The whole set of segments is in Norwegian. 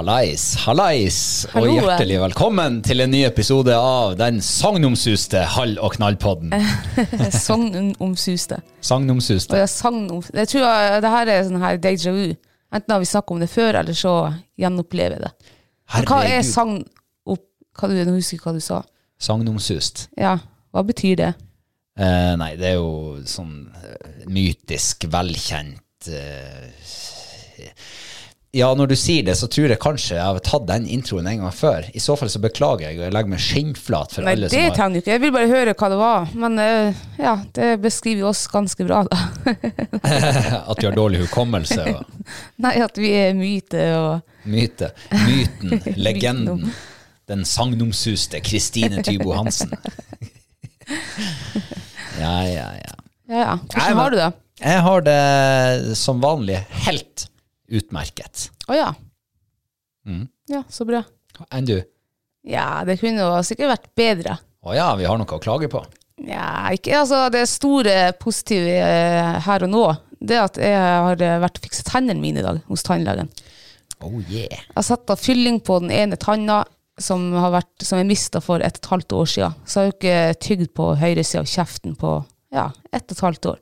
Hallais, hallais, og hjertelig velkommen til en ny episode av den sagnomsuste Hall- og knallpodden. Sagnomsuste. Sagnomsuste. jeg, sagnom, jeg tror jeg, det her er sånn her déjà vu. Enten har vi snakket om det før, eller så gjenopplever jeg det. Men hva er Herregud. sagn... Opp, hva du, jeg husker ikke hva du sa. Sagnomsust. Ja, hva betyr det? Eh, nei, det er jo sånn eh, mytisk, velkjent eh, Ja, når du sier det, så tror jeg kanskje jeg har tatt den introen en gang før. I så fall så beklager jeg, og jeg legger meg skinnflat for Nei, alle som har Nei, det trenger du ikke. Jeg vil bare høre hva det var. Men eh, ja, det beskriver jo oss ganske bra, da. At vi har dårlig hukommelse og Nei, at vi er myte og myte. Myten, legenden. Den sagnomsuste Kristine Tybo Hansen. Ja, ja, ja. Ja, ja. Nei, Hvordan men- har du det? Jeg har det som vanlig helt utmerket. Å ja. Mm. Ja, så bra. Enn du? Ja, det kunne jo sikkert vært bedre. Å ja, vi har noe å klage på. Ja, ikke, altså Det store positive eh, her og nå, det er at jeg har eh, vært og fikset tennene mine i dag hos tannlegen. Oh yeah. Jeg har satt av fylling på den ene tanna som, har vært, som jeg mista for et og et halvt år siden. Så jeg har jo ikke tygd på høyresida av kjeften på ja, ett og et halvt år.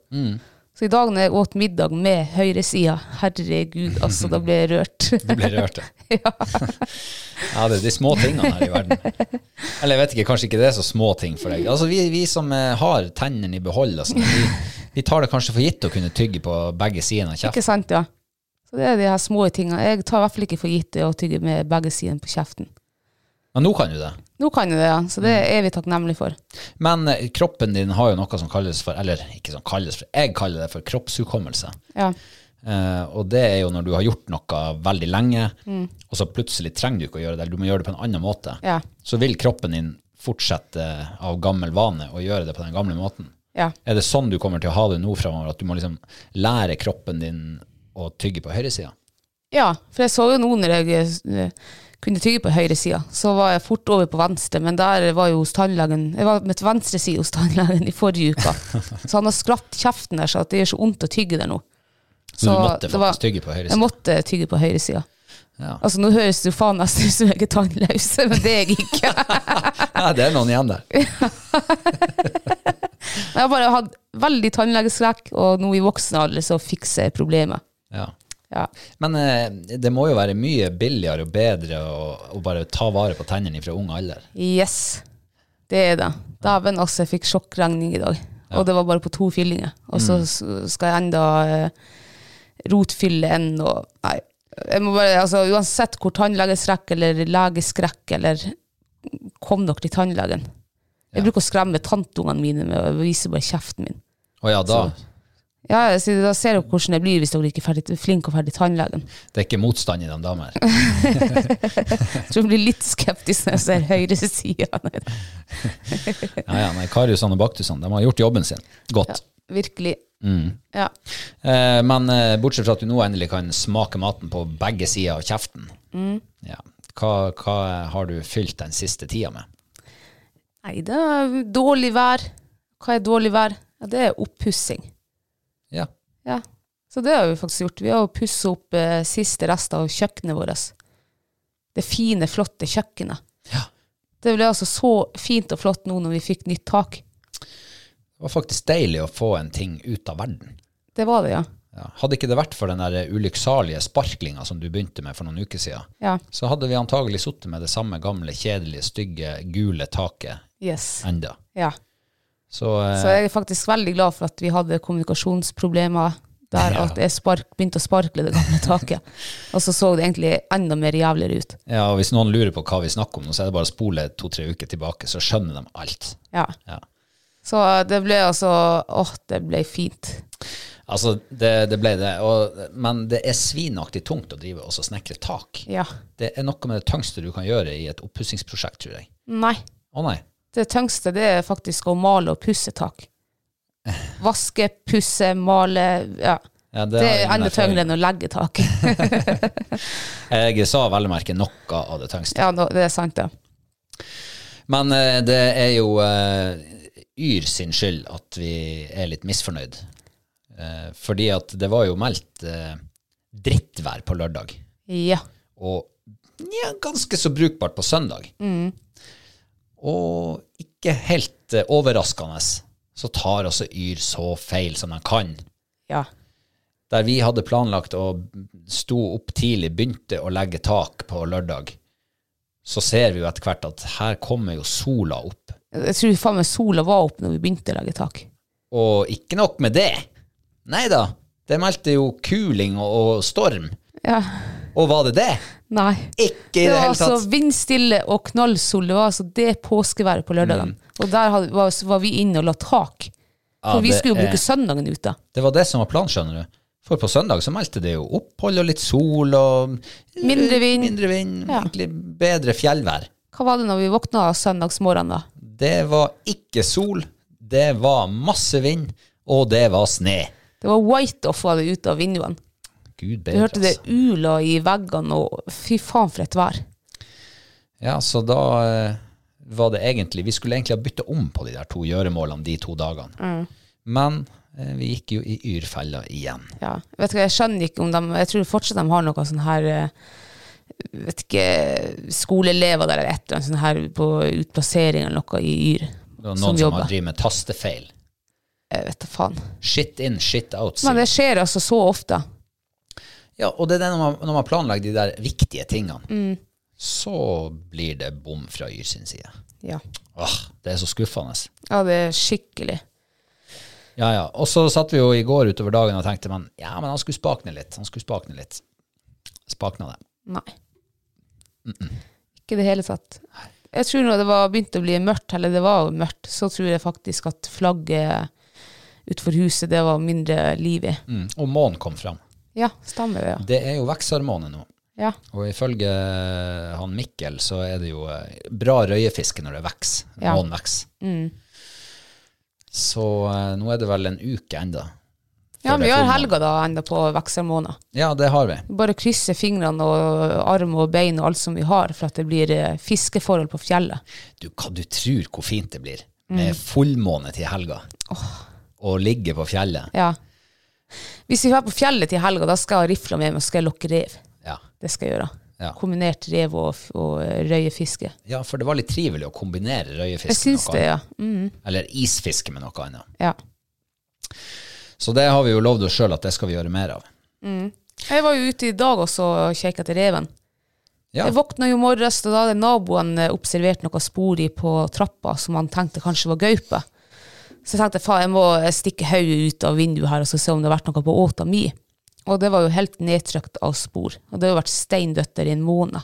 Så i dag når jeg åt middag med høyresida, herregud, altså, da ble jeg rørt. Du ble rørt, ja. ja, det er de små tingene her i verden. Eller jeg vet ikke, kanskje ikke det er så små ting for deg. Altså, vi, vi som eh, har tennene i behold, altså, vi, vi tar det kanskje for gitt å kunne tygge på begge sidene av kjeften. Ikke sant, ja. Så det er de her små tingene. Jeg tar i hvert fall ikke for gitt det å tygge med begge sidene på kjeften. Men nå kan du det. Nå kan jeg det, ja. Så det er vi takknemlige for. Men eh, kroppen din har jo noe som kalles for, eller ikke som kalles for, jeg kaller det for kroppshukommelse. Ja. Uh, og det er jo når du har gjort noe veldig lenge, og så plutselig trenger du ikke å gjøre det, eller du må gjøre det på en annen måte. Ja. Så vil kroppen din fortsette av gammel vane å gjøre det på den gamle måten. Ja. Er det sånn du kommer til å ha det nå fremover, at du må liksom lære kroppen din å tygge på høyresida? Ja, for jeg så jo nå når jeg eh, kunne tygge på høyre sida, så var jeg fort over på venstre, men der var jo hos tannlegen Jeg var med venstre side hos tannlegen i forrige uke. Så han har skrapt kjeften der så det gjør så vondt å tygge der nå. Så, du måtte faktisk var- tygge på Jeg høyresida? måtte tygge på høyre sida. Ja. Altså, nå høres det jo faen nesten ut som jeg er tannløs, men det er jeg ikke. ja, det er noen igjen der. Jeg har bare hatt veldig tannlegeskrekk, og nå i voksen alder så fikser jeg problemet. Ja. Men eh, det må jo være mye billigere og bedre å, å bare ta vare på tennene fra ung alder. Yes, det er det. Dæven, altså, jeg fikk sjokkregning i dag. Og det var bare på to fyllinger. Og så s- skal jeg enda eh, rotfylle en og Nei. Jeg må bare, altså, uansett hvor tannlegeskrekk eller legeskrekk eller Kom dere til tannlegen. Jeg bruker å skremme tanteungene mine med å vise bare kjeften min. Å ja, da. Ja, så Da ser dere hvordan det blir hvis dere ikke er ferdig, flinke og ferdig tannlegen. Det er ikke motstand i de damer. Jeg tror jeg blir litt skeptisk når jeg ser høyresida. Ja, ja, nei, Kariusene og Baktusene de har gjort jobben sin. Godt. Virkelig. Ja. Eh, men eh, bortsett fra at du nå endelig kan smake maten på begge sider av kjeften, ja. hva, hva har du fylt den siste tida med? Nei, det er dårlig vær. Hva er dårlig vær? Ja, det er oppussing. Ja. Ja. Så det har vi faktisk gjort. Vi har jo pussa opp eh, siste rester av kjøkkenet vårt. Det fine, flotte kjøkkenet. Ja. Det ble altså så fint og flott nå når vi fikk nytt tak. Det var faktisk deilig å få en ting ut av verden. Det var det, ja. Ja. Hadde ikke det vært for den der ulykksalige sparklinga som du begynte med for noen uker siden, Ja. så hadde vi antagelig sittet med det samme gamle, kjedelige, stygge, gule taket Yes. enda. Ja. Så, eh, Så jeg er faktisk veldig glad for at vi hadde kommunikasjonsproblemer der, Ja. at jeg spark, begynte å sparkle det gamle taket. Og så så det egentlig enda mer jævligere ut. ja, og hvis noen lurer på hva vi snakker om nå, så er det bare å spole to-tre uker tilbake, så skjønner de alt. Ja. Ja. Så det ble altså Åh, det ble fint. Altså, det, det ble det. Og, men det er svinaktig tungt å drive og så snekre tak. Ja. Det er noe med det tyngste du kan gjøre i et oppussingsprosjekt, tror jeg. Nei. Å nei. Det tyngste det er faktisk å male og pusse tak. Vaske, pusse, male. Ja. Ja, Det det er enda tyngre enn å legge tak. Jeg sa vel å merke noe av det tyngste. ja, det er sant, det. Men eh, det er jo eh, Yr sin skyld at vi er litt misfornøyd. Eh, fordi at det var jo meldt drittvær på lørdag, Ja. og ja, ganske så brukbart på søndag. Og ikke helt eh, overraskende så tar også Yr så feil som de kan. Ja. Der vi hadde planlagt å stå opp tidlig, begynte å legge tak på lørdag, så ser vi jo etter hvert at her kommer jo sola opp. Jeg tror faen meg sola var opp når vi begynte å legge tak. Og ikke nok med det. Nei da, det meldte jo kuling og, og storm. Ja. Og var det det? Nei. Ikke i Det det var hele altså vindstille og knallsol. Det var altså det påskeværet på lørdagen. Og der hadde, var, var vi inne og la tak. Ja, For vi skulle jo er- bruke søndagen ute. Det var det som var planen, skjønner du. For på søndag så meldte det jo opphold og litt sol og Mindre vind. Mindre vind, Ja. egentlig bedre fjellvær. Hva var det når vi våkna søndagsmorgenen, da? Det var ikke sol, det var masse vind, og det var sne. Det var white-off var det ute av vinduene. Gud Du bedre, hørte det altså. ula i veggene, og fy faen for et vær. Ja, så da eh, var det egentlig Vi skulle egentlig ha bytta om på de der to gjøremålene de to dagene. Mm. Men eh, vi gikk jo i yrfella igjen. Ja. Vet du hva, Jeg skjønner ikke om de Jeg tror fortsatt de har noe sånn her eh, Vet ikke Skoleelever der eller et eller annet sånn her på utplassering eller noe i Yr. Det var Som noen som, jobber. har driver med tastefeil. Jeg vet da faen. Shit in, shit out. Men det skjer altså så ofte. Ja, og det er det når man, når man planlegger de der viktige tingene, Mm. så blir det bom fra Yr sin side. Ja. Åh, det er så skuffende. ja, det er skikkelig. Ja, ja. Og så satt vi jo i går utover dagen og tenkte, men ja, men han skulle spakne litt. Han skulle spakne litt. Spakna det. Nei. Ikke i det hele tatt. Jeg tror når det var begynt å bli mørkt, eller det var mørkt, så tror jeg faktisk at flagget utenfor huset, det var mindre liv i. Mm. Og månen kom fram. Ja, stemmer det, ja. Det er jo veksthormonet nå. Ja, Og ifølge han Mikkel så er det jo eh, bra røyefiske når det vokser. Ja. Månen vokser. Så eh, nå er det vel en uke enda. ja vi har helga da enda på vekselmåned. Ja, det har vi. Bare krysse fingrene og arm og bein og alt som vi har, for at det blir eh, fiskeforhold på fjellet. Du, hva du tror hvor fint det blir Mm. med fullmåne til helga. Og ligge på fjellet. Ja. Hvis vi er på fjellet til helga, da skal jeg ha rifla med meg og skal jeg lokke rev. Ja. Det skal jeg gjøre. Ja. Kombinert rev og, og eh, røyefiske. ja, for det var litt trivelig å kombinere røyefiske Jeg synes med noe det, ja. Mm, Eller isfiske med noe annet. ja. Så det har vi jo lovd oss sjøl at det skal vi gjøre mer av. Jeg var jo ute i dag også og kjekka etter reven. Ja. Jeg våkna jo morges, og da hadde naboen eh, observert noe spor i på trappa som han tenkte kanskje var gaupe. Så jeg tenkte faen, jeg må stikke hodet ut av vinduet her og se om det har vært noe på åta mi. Og det var jo helt nedtrykt av spor. Og det har vært steindødt der i en måned.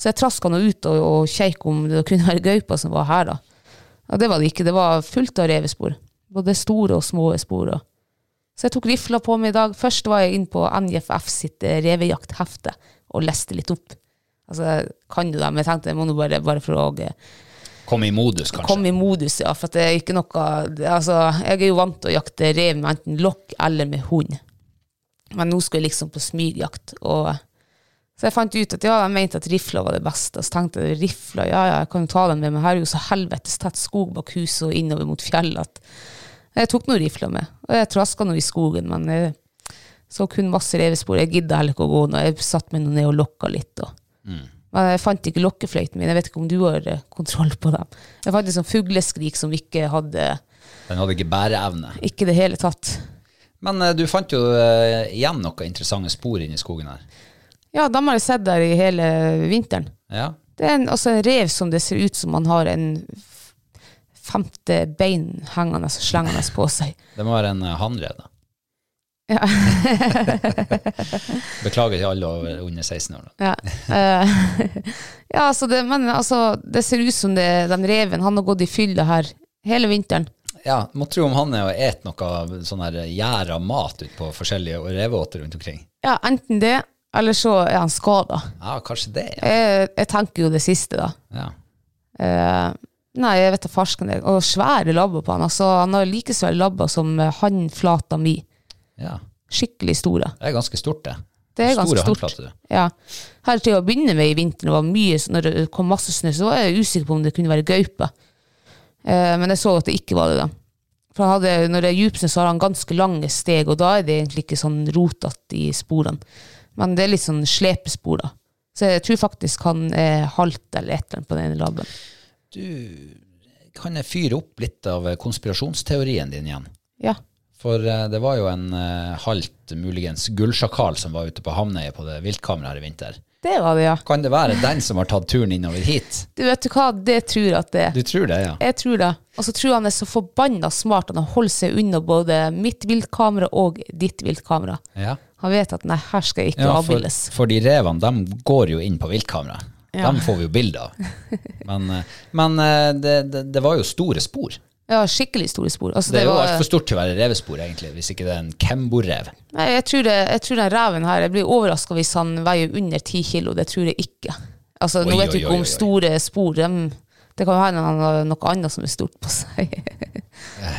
Så jeg traska nå ut og, og kjekk om det kunne være gaupa som var her, da. Og det var det ikke. Det var fullt av revespor. Både store og små spor. Og. Så jeg tok rifla på meg i dag. Først var jeg inn på NJFF sitt revejakthefte og leste litt opp. Altså, kan jo det, men jeg tenkte jeg må nå bare, bare for å Kom i modus, kanskje. komme i modus, ja. For det er ikke noe Altså, jeg er jo vant til å jakte rev med enten lokk eller med hund. Men nå skulle jeg liksom på smygjakt. Og, så jeg fant ut at ja, jeg mente at rifla var det beste. Og Så tenkte jeg rifla, ja ja, jeg kan jo ta den med, men her er jo så helvetes tett skog bak huset og innover mot fjellet at jeg tok nå rifla med. Og jeg traska nå i skogen, men jeg så kun masse revespor. Jeg gidda heller ikke å gå nå. Jeg satte meg nå ned og lokka litt. Og. Men jeg fant ikke lokkefløyten min. Jeg vet ikke om du har eh, kontroll på dem. Jeg fant en sånn fugleskrik som ikke hadde Den hadde ikke bæreevne. Ikke det hele tatt. Men eh, du fant jo eh, igjen noen interessante spor inni skogen her. Ja, dem har jeg sett der i hele vinteren. Ja. Det er en, altså en rev som det ser ut som man har en femte bein hengende og slengende på seg. Det må være en hannrev, da. Ja. Beklager til alle over under 16 år. Da. Ja, eh, ja altså det, men altså, det ser ut som det, den reven han har gått i fylle her hele vinteren. Ja, må tro om han er og et noe sånn her gjæra mat ut på forskjellige reveåter rundt omkring. Ja, enten det, eller så er han skada. Ja, kanskje det, ja. Jeg, jeg tenker jo det siste, da. ja. Uh, nei, jeg vet da farsken. Og svære labber på han. Altså, han har like svære labber som han hannflata mi. Ja. Skikkelig store. Det er ganske stort, det. Det er ganske Store stort. håndflater. Ja. Her til å begynne med i mye, når det kom masse snø, så var jeg usikker på om det kunne være gaupe. Eh, men jeg så at det ikke var det. da. For han hadde, Når det er djupsnø, så har han ganske lange steg, og da er det egentlig ikke sånn rotete i sporene. Men det er litt sånn slepespor, da. Så jeg tror faktisk han er halt eller et eller annet på den ene labben. Du, kan jeg fyre opp litt av konspirasjonsteorien din igjen? Ja. For eh, det var jo en eh, halvt, muligens gullsjakal som var ute på Hamnøya på det viltkameraet her i vinter. Det var det, ja. Kan det være den som har tatt turen innover hit? Du vet du hva, det tror jeg at det er. Du tror det, ja? Jeg tror det. Og så tror jeg han er så forbanna smart at han holder seg unna både mitt viltkamera og ditt viltkamera. Ja. Han vet at nei, her skal jeg ikke Ja, for, avbildes. for de revene, de går jo inn på viltkamera. Ja. Dem får vi jo bilde av. Men, eh, men det, det, det var jo store spor. Ja, skikkelig store spor. Altså, Det er jo altfor stort til å være revespor, egentlig, hvis ikke det er en Kembo-rev. Nei, jeg tror, det, jeg tror den reven her Jeg blir overraska hvis han veier under ti kilo. Det tror jeg ikke. Altså, Oi, nå vet vi ikke om store spor dem, Det kan jo hende han har noe annet som er stort på seg.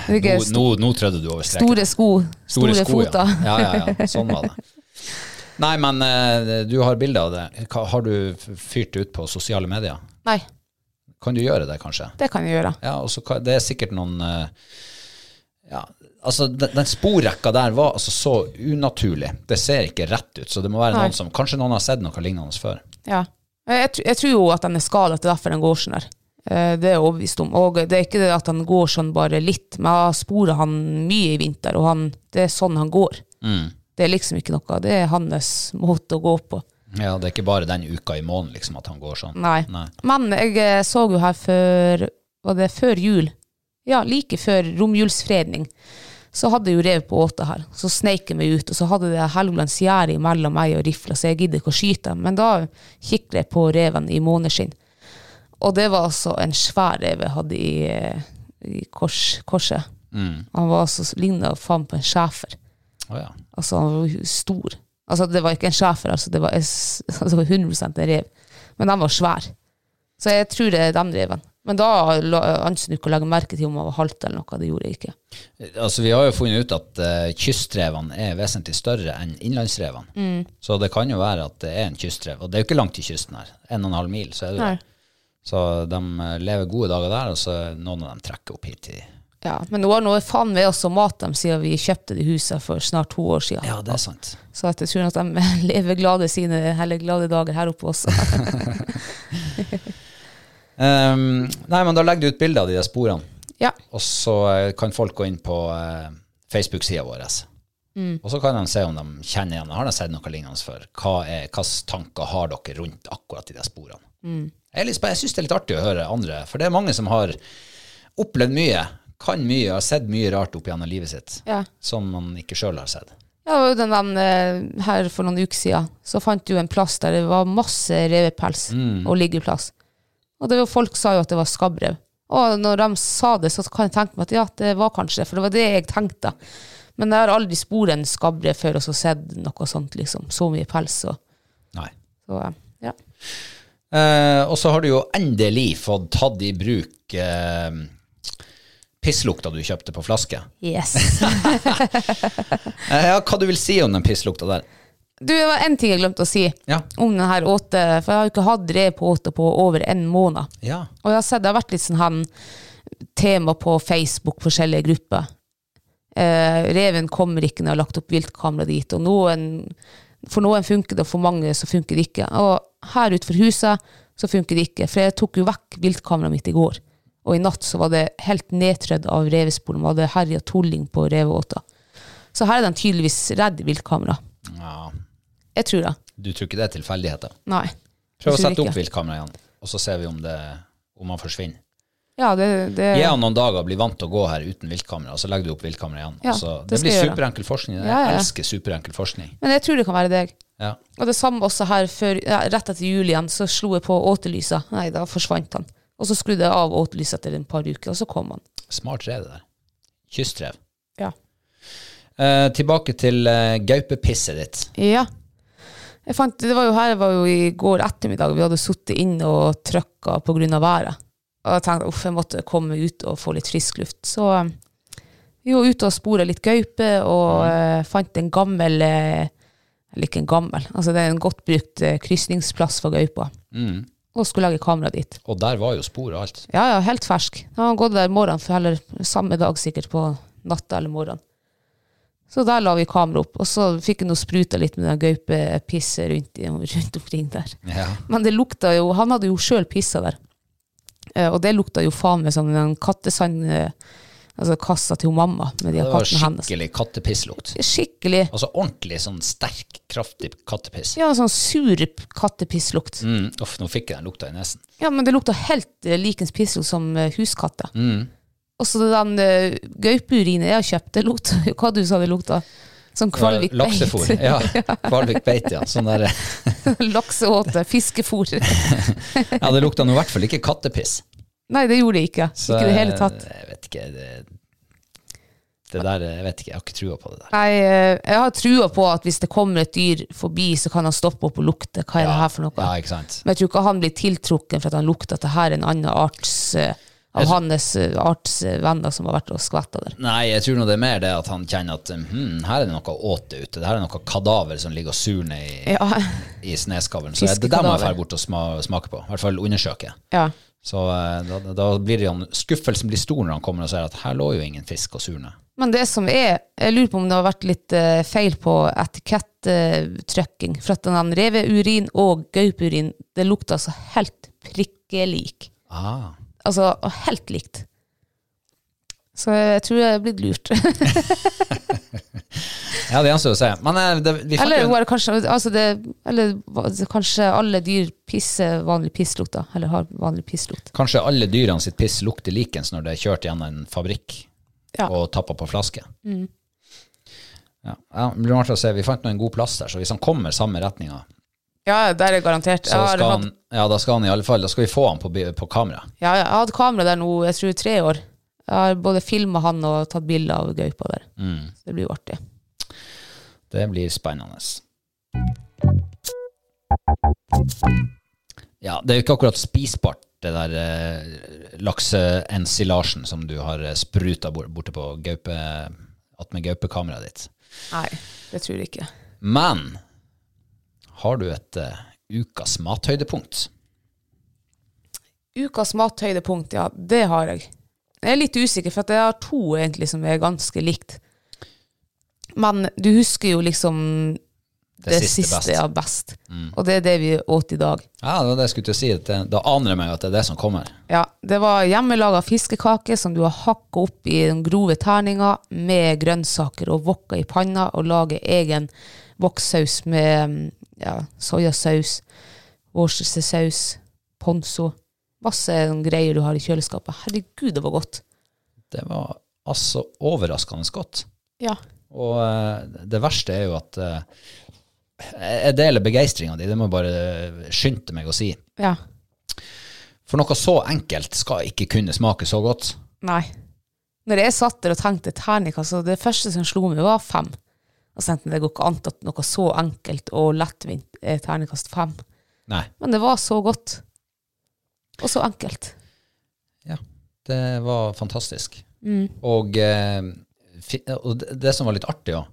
Nå, nå, nå trødde du over streken. store sko, store, sko, foter. Ja. ja, ja, ja. Sånn var det. Nei, men eh, du har bilde av det. Har du fyrt ut på sosiale medier? Nei, Kan du gjøre det, kanskje? det kan jeg gjøre. Ja, og så kan- Det er sikkert noen eh, Ja, altså den, den sporrekka der var altså så unaturlig. Det ser ikke rett ut. Så det må være Nei. noen som Kanskje noen har sett noe lignende før. Ja. Jeg, jeg tror jo at den er skada, det er derfor den går sånn her. Eh, Det er overbevist om. Og det er ikke det at han går sånn bare litt, men jeg har sporet han mye i vinter, og han, det er sånn han går. Det er liksom ikke noe, det er hans måte å gå på. Ja, Det er ikke bare den uka i måneden liksom, at han går sånn. Nei. Nei. Men jeg eh, så jo her før Var det før jul? Ja, like før romjulsfredning. Så hadde jo rev på åta her. Så sneik jeg meg ut, og så hadde det Helgelands gjerde mellom meg og rifla, så jeg gidder ikke å skyte. Men da kikket jeg på reven i måneskinn. Og det var altså en svær rev jeg hadde i, eh, i kors, korset. Han var altså ligna faen på en schæfer. Oh, ja. Altså, han var stor. Altså, det var ikke en schæfer, altså, det var, altså, 100 en rev. Men de var svære. Så jeg tror det er den reven. Men da anser du ikke å legge merke til om han var halt eller noe. Det gjorde jeg ikke. Altså, vi har jo funnet ut at uh, kystrevene er vesentlig større enn innlandsrevene. Mm. Så det kan jo være at det er en kystrev. Og det er jo ikke langt til kysten her. En og en halv mil, så er det jo det. Så de eh, lever gode dager der, og så noen av dem trekker opp hit til Ja, Men nå har nå faen oss å mate dem siden vi kjøpte de husene for snart to år siden. Ja, det er sant. Så at jeg tror at de lever glade sine eller glade dager her oppe også. Um, nei, men da legger du ut bilder av de der sporene, ja. og så eh, kan folk gå inn på uh, Facebook-sida vår. Og så kan de se om de kjenner igjen. Har de sett noe lignende før? Hva er, Hvilke tanker har dere rundt akkurat de der sporene? Jeg, er jeg syns det er litt artig å høre andre, for det er mange som har opplevd mye, kan mye, har sett mye rart opp gjennom livet sitt, Ja. som man ikke sjøl har sett. Ja, og den, den eh, her for noen uker siden, så fant du en plass der det var masse revepels og liggeplass. Og var, folk sa jo at det var skabbrev. Og når de sa det, så kan jeg tenke meg at ja, det var kanskje det, for det var det jeg tenkte. Men jeg har aldri sporet en skabbrev før og så sett noe sånt, liksom. Så mye pels og Nei. så, eh, ja. Eh, og så har du jo endelig fått tatt i bruk eh, pisslukta du kjøpte på flaske. Yes. Eh, ja, hva du vil si om den pisslukta der? Du, det var en ting jeg glemte å si Ja. om den her åte, for jeg har ikke hatt rev på over en måned. Ja. Og jeg har sett det har vært litt sånn tema på Facebook, forskjellige grupper. Eh, reven kommer ikke når jeg har lagt opp viltkamera dit, og noen, for noen funker det, og for mange så funker det ikke. Og her utenfor huset så funker det ikke, for jeg tok jo vekk viltkameraet mitt i går. Og i natt så var det helt nedtrødd av revespor. De hadde herja tulling på reveåta. Så her er de tydeligvis redd viltkamera. ja. Jeg tror det. Du tror ikke det er tilfeldigheter? Nei. Prøv å sette opp viltkamera igjen, og så ser vi om, det, om han forsvinner. Ja, det, det Gi han noen dager og bli vant til å gå her uten viltkamera, og så legger du opp viltkamera igjen. Ja, så, det det, blir superenkel forskning. Jeg Ja, ja. elsker superenkel forskning. Men jeg tror det kan være deg. Ja. Og det samme også her før, rett etter jul igjen, så slo jeg på åtelysa. Nei, da forsvant han. Og så skrudde jeg av åtelyset etter et par uker, og så kom han. Smart rev, det der. Kystrev. Ja. Eh, tilbake til eh, gaupepisset ditt. Ja. Jeg fant, det var jo her var jo i går ettermiddag, vi hadde sittet inne og trykka av været. Og jeg tenkte uff, jeg måtte komme ut og få litt frisk luft. Så eh, vi var ute og spora litt gaupe, og eh, fant en gammel eh, Eller ikke en gammel, altså det er en godt brukt eh, krysningsplass for gaupa. Og skulle legge kamera dit. Og der var jo spor og alt. Ja, ja, helt fersk. Han gått der morgenen, for heller samme dag sikkert på natta eller morgenen. Så der la vi kamera opp, og så fikk han jo spruta litt med gaupepisset rundt, rundt omkring der. Ja. Men det lukta jo, han hadde jo sjøl pissa der. Eh, og det lukta jo faen meg som en kattesand, eh, altså kassa til mamma med de kattene hennes. skikkelig kattepislukt. Skikkelig. Altså ordentlig sånn sterk, kraftig kattepiss. Ja, sånn sur kattepisslukt. Mm, uff, nå fikk jeg den lukta i nesen. Ja, men det lukta helt uh, likens pisslukt som uh, huskatter. Mm. Og så den uh, gaupeurinet jeg har kjøpt, det lukta hva du sa det lukta? Sånn Kvalvik beit. Laksefôr. Ja, Kvalvik beit, ja. Sånn der, Lakseåte, fiskefôr. ja, det lukta nå i hvert fall ikke kattepiss. Nei, det gjorde det ikke. Så, ikke i det hele tatt. Jeg vet ikke, det, det der, jeg vet ikke, jeg har ikke trua på det der. Nei, eh, jeg har trua på at hvis det kommer et dyr forbi, så kan han stoppe opp og lukte. Hva er det her for noe? Ja, ikke sant. Men jeg tror ikke han blir tiltrukken for at han lukter at det her er en annen arts av av hans eh, arts eh, venner som har vært og skvetta der. Nei, jeg tror nå det er mer det at han kjenner at hm, her er det noe åte ute. Det her er noe kadaver som ligger og surner i, Ja. i sneskavlen. Så det der må jeg dra bort og smake på. I hvert fall undersøke. ja. Så eh, da, da blir det jo skuffelsen blir stor når han kommer og ser at her lå jo ingen fisk og surne. Men det som er, jeg lurer på om det har vært litt eh, feil på etikettrykking. for at den reveurin og gaupeurin, det lukter altså helt prikkelik. Ah. Altså helt likt. Så jeg tror jeg er blitt lurt. Ja, det gjenstår å se. Men eh, det, vi eller, jo kanskje, altså det, eller kanskje alle dyr pisser vanlig pisslukt, da. Eller har vanlig pisslukt. kanskje alle dyrene sitt piss lukter likens når det er kjørt gjennom en fabrikk Ja. Mm. og tappa på flaske. Ja, ja, det blir artig å se. Vi fant nå en god plass der, så hvis han kommer samme retninga, Ja, der er garantert. så skal han, ja, da skal han i alle fall, da skal vi få han på, på kamera. Ja, jeg har hatt kamera der nå, jeg tror tre år. Jeg har både filma han og tatt bilder av gaupa der. Mm. Så det blir jo artig. Det blir spennende. Ja, det er jo ikke akkurat spisbart, det der eh, lakseensilasjen som du har eh, spruta borte på gaupe, attmed gaupekameraet ditt. Nei, det tror jeg ikke. Men har du et uh, ukas mathøydepunkt? Ukas mathøydepunkt, ja, det har jeg. Jeg er litt usikker, for jeg har to egentlig som er ganske likt. Men du husker jo liksom Det det, siste siste, best. Mm. ja, best. Og det er det vi åt i dag. Ja, det var det jeg skulle til å si. det- Da aner jeg meg at det er det som kommer. Ja, det var hjemmelaga fiskekake som du har hakka opp i den grove terninga med grønnsaker og wokka i panna og lager egen woksaus med mm, ja, soyasaus, worcestersaus, ponzo. Masse greier du har i kjøleskapet. Herregud, det var godt. Det var altså overraskende godt. Ja. Og eh, det verste er jo at eh, Jeg deler begeistringa di, det må jeg bare skynde meg å si. Ja. For noe så enkelt skal ikke kunne smake så godt. Nei. Når jeg satt der og tenkte terningkast, så det første som slo meg, var fem. Og så tenkte jeg det går ikke an at noe så enkelt og lettvint er terningkast fem. Nei. Men det var så godt. Og så enkelt. Ja, det var fantastisk. Og, eh, og det, som var litt artig òg,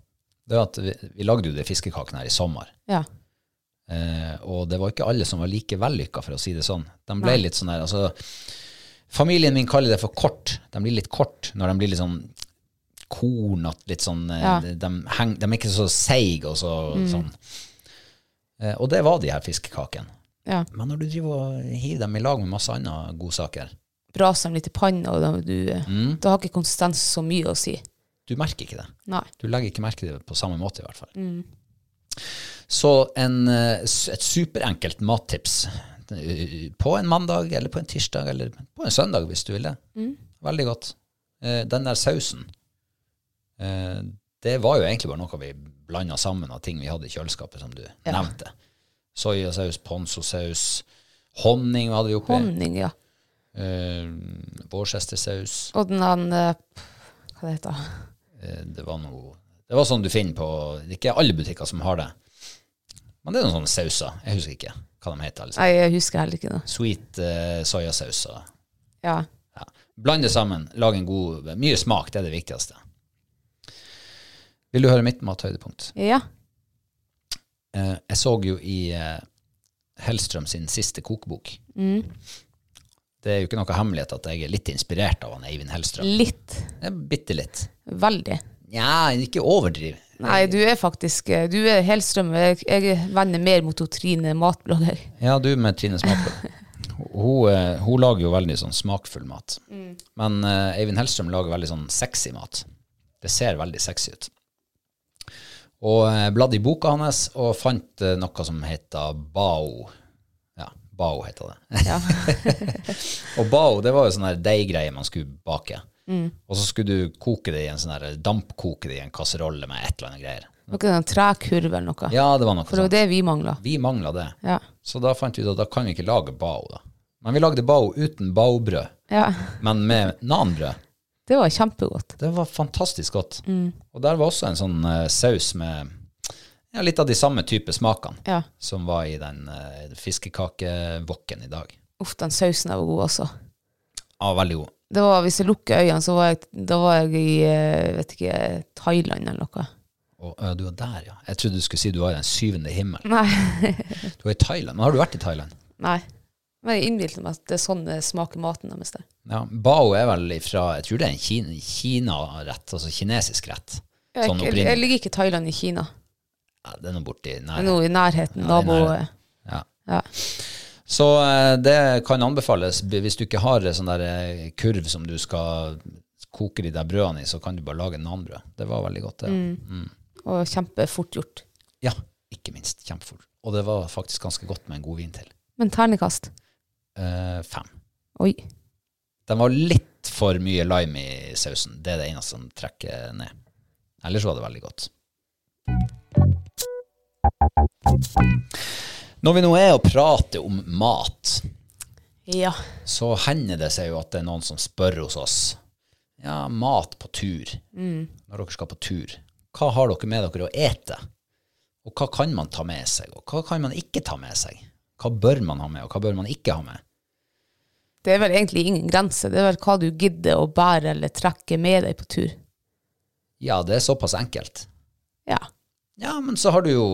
det var at vi, vi lagde jo de fiskekakene her i sommer. Ja. Eh, og det var ikke alle som var like vellykka, for å si det sånn. De ble litt sånn her, altså Familien min kaller det for kort. De blir litt kort når de blir litt sånn kornete, litt sånn eh, Ja. de, de, heng, de er ikke så seige og så sånn. Eh, og det var de her fiskekakene. Ja. Men når du driver og hiver dem i lag med masse andre godsaker, Braser dem litt i panna, og du, Mm. da har ikke konsistens så mye å si. du merker ikke det. Nei. Du legger ikke merke til det på samme måte, i hvert fall. Så en, eh, et superenkelt mattips eh, på en mandag eller på en tirsdag eller på en søndag, hvis du vil det. Veldig godt. Eh, Den der sausen, det var jo egentlig bare noe vi blanda sammen av ting vi hadde i kjøleskapet, som du nevnte. Soyasaus, ponzosaus, honning hadde vi oppi. Honning, ja. Eh, Worcestersaus. Og den han eh, Hva det heter Eh, Det var noe Det var sånn du finner på Det er ikke alle butikker som har det. Men det er noen sånne sauser. Jeg husker ikke hva de heter. Liksom. Nei, jeg husker heller ikke det. Sweet uh, soyasauser. Ja. Ja. Bland det sammen. Lag en god Mye smak, det er det viktigste. Vil du høre mitt mathøydepunkt? ja. Eh, jeg så jo i eh, Hellstrøm sin siste kokebok. Det er jo ikke noe hemmelighet at jeg er litt inspirert av han Eivind Hellstrøm. Litt. Bitte litt. Veldig. Nja, ikke overdriv. Nei, du er faktisk eh, Du er Hellstrøm. Jeg, jeg vender mer mot Trine matblogger. Ja, du med Trine Smakfull. Hun, eh, hun lager jo veldig sånn smakfull mat. Men uh, Eivind Hellstrøm lager veldig sånn sexy mat. Det ser veldig sexy ut. Og uh, bladde i boka hans og fant eh, noe som heter bao. Ja, bao heter det. Ja. og bao, det var jo sånn deiggreie man skulle bake. Og så skulle du koke det i en sånn der, dampkoke det i en kasserolle med et eller annet greier. Noe sånn trekurv eller noe. Ja, det var noe For det var det vi mangla. Vi mangla det. Ja. Så da fant vi ut at da kan vi ikke lage bao, da. Men vi lagde bao uten baobrød, ja. men med nanbrød. Det var kjempegodt. Det var fantastisk godt. Og der var også en sånn uh, saus med ja, litt av de samme type smakene Ja. som var i den uh, fiskekakewokken i dag. Uff, den sausen der var god, også. Ja, veldig god. Det var, hvis jeg lukker øynene, så var jeg, da var jeg i uh, vet ikke, Thailand eller noe. Og du var der, ja. Jeg trodde du skulle si du var i den syvende himmel. Nei. Du var i Thailand. Men har du vært i Thailand? Nei. Men jeg innbilte meg at det er sånn det smaker maten deres der. Ja, Bao er vel ifra Jeg tror det er en Kina- Kina-rett, altså kinesisk rett. Jeg, Sånn jeg, jeg ligger ikke i Thailand i Kina. Ja, det er noe borti nærheten. noe i nærheten. Ja, Nabo... Ja. Ja. Så eh, det kan anbefales. Hvis du ikke har en sånn der eh, kurv som du skal koke de der brødene i, så kan du bare lage nanbrød. Det var veldig godt, det. Mm. Og kjempefort gjort. Ja, ikke minst. Kjempefort. Og det var faktisk ganske godt med en god vin til. Men ternekast? Eh, fem. Oi. Den var litt for mye lime i sausen. Det er det eneste som trekker ned. Ellers var det veldig godt. Når vi nå er og prater om mat, Ja. så hender det seg jo at det er noen som spør hos oss Ja, mat på tur. Når dere skal på tur. Hva har dere med dere å ete? Og hva kan man ta med seg, og hva kan man ikke ta med seg? Hva bør man ha med, og hva bør man ikke ha med? Det er vel egentlig ingen grense. Det er vel hva du gidder å bære eller trekke med deg på tur. Ja, det er såpass enkelt. Ja. Ja, men så har du jo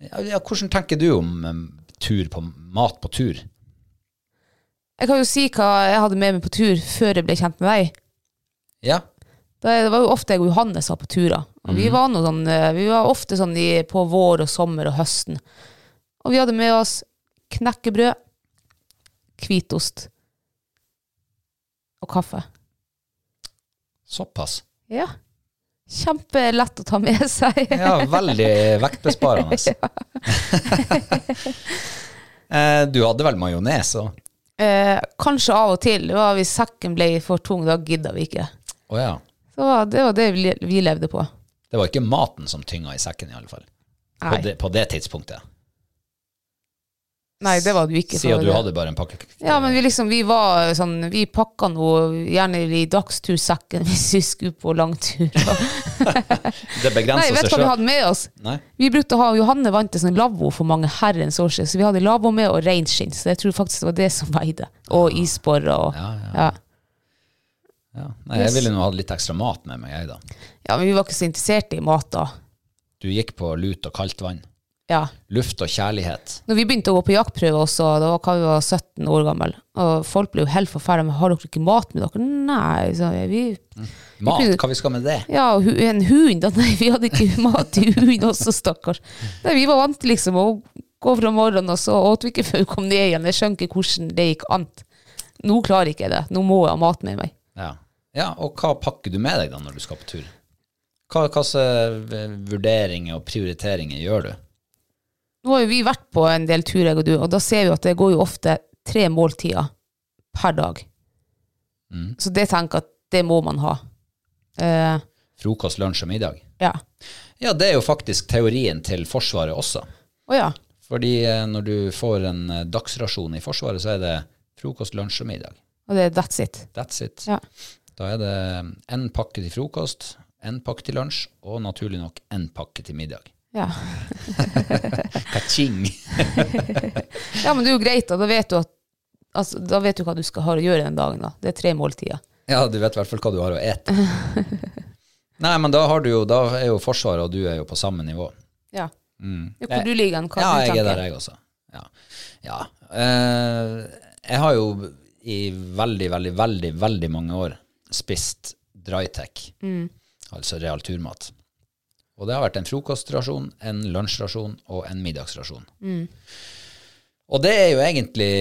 ja, ja, Hvordan tenker du om um, tur på mat på tur? Jeg kan jo si hva jeg hadde med meg på tur før jeg ble kjent med deg. Ja, Det var jo ofte jeg og Johannes var på turer. Og vi, var sånn, eh, vi var ofte sånn i, på vår og sommer og høsten. Og vi hadde med oss knekkebrød, hvitost og kaffe. såpass. Ja. Kjempelett å ta med seg. Ja, veldig vektbesparende. eh, du hadde vel majones òg? Eh, kanskje av og til. Det var hvis sekken ble for tung, da gidda vi ikke. Oh, ja. Så det var det vi, vi levde på. Det var ikke maten som tynga i sekken, i alle fall. På det, på det tidspunktet. Nei det var det jo ikke. Siden du hadde bare en pakke Ja, men vi liksom, vi var sånn, vi pakka noe gjerne i dagstursekken hvis vi skulle på langtur. Det Nei, begrenser vet seg du hva vi hadde med oss? Nei. Vi brukte å ha, Johanne vant en sånn lavvo for mange herrens år siden, så vi hadde lavvo med og reinskinn, så jeg tror faktisk det var det som veide. Og isborer og Ja, ja. ja. Ja. Nei, jeg ville nå hatt litt ekstra mat med meg, jeg, da. ja, men vi var ikke så interessert i mat da. Du gikk på lut og kaldt vann. Ja. Luft og kjærlighet. Når vi begynte å gå på jaktprøve også, da var vi var 17 år gammel, og folk ble jo helt forferdet, men har dere ikke mat med dere? Nei, jeg, vi... Mat, kunne- hva vi skal med det? Ja, en hund, nei, vi hadde ikke mat til hund også, stakkars. Nei, vi var vant til liksom å gå fra morgenen, og så åt vi ikke før vi kom ned igjen. Jeg skjønner ikke hvordan det gikk an. Nå klarer jeg ikke det, nå må jeg ha mat med meg. Ja. ja, og hva pakker du med deg da når du skal på tur? Hva hva slags vurderinger og prioriteringer gjør du? Nå har jo vi vært på en del tur, jeg og du, og da ser vi at det går jo ofte tre måltider per dag. Så det tenker jeg at det må man ha. Eh, Frokost, lunsj og middag? ja. Ja, det er jo faktisk teorien til Forsvaret også. Å ja. Fordi eh, når du får en eh, dagsrasjon i Forsvaret, så er det frokost, lunsj og middag. Og det er that's it. That's it. Ja. Da er det én pakke til frokost, én pakke til lunsj, og naturlig nok én pakke til middag. Ja. Kaching! ja, men det er jo greit, da. Da vet du at altså, da vet du hva du skal ha å gjøre den dagen. da. Det er tre måltider. Ja, du vet i hvert fall hva du har å ete. Nei, men da, har du jo, da er jo Forsvaret og du er jo på samme nivå. Ja. Mm. Hvor du ligger hen, ja, jeg er der, jeg også. Ja. ja. Uh, jeg har jo i veldig, veldig, veldig, veldig mange år spist drytech, Mm. altså real turmat. Og det har vært en frokostrasjon, en lunsjrasjon og en middagsrasjon. Mm. Og det er jo egentlig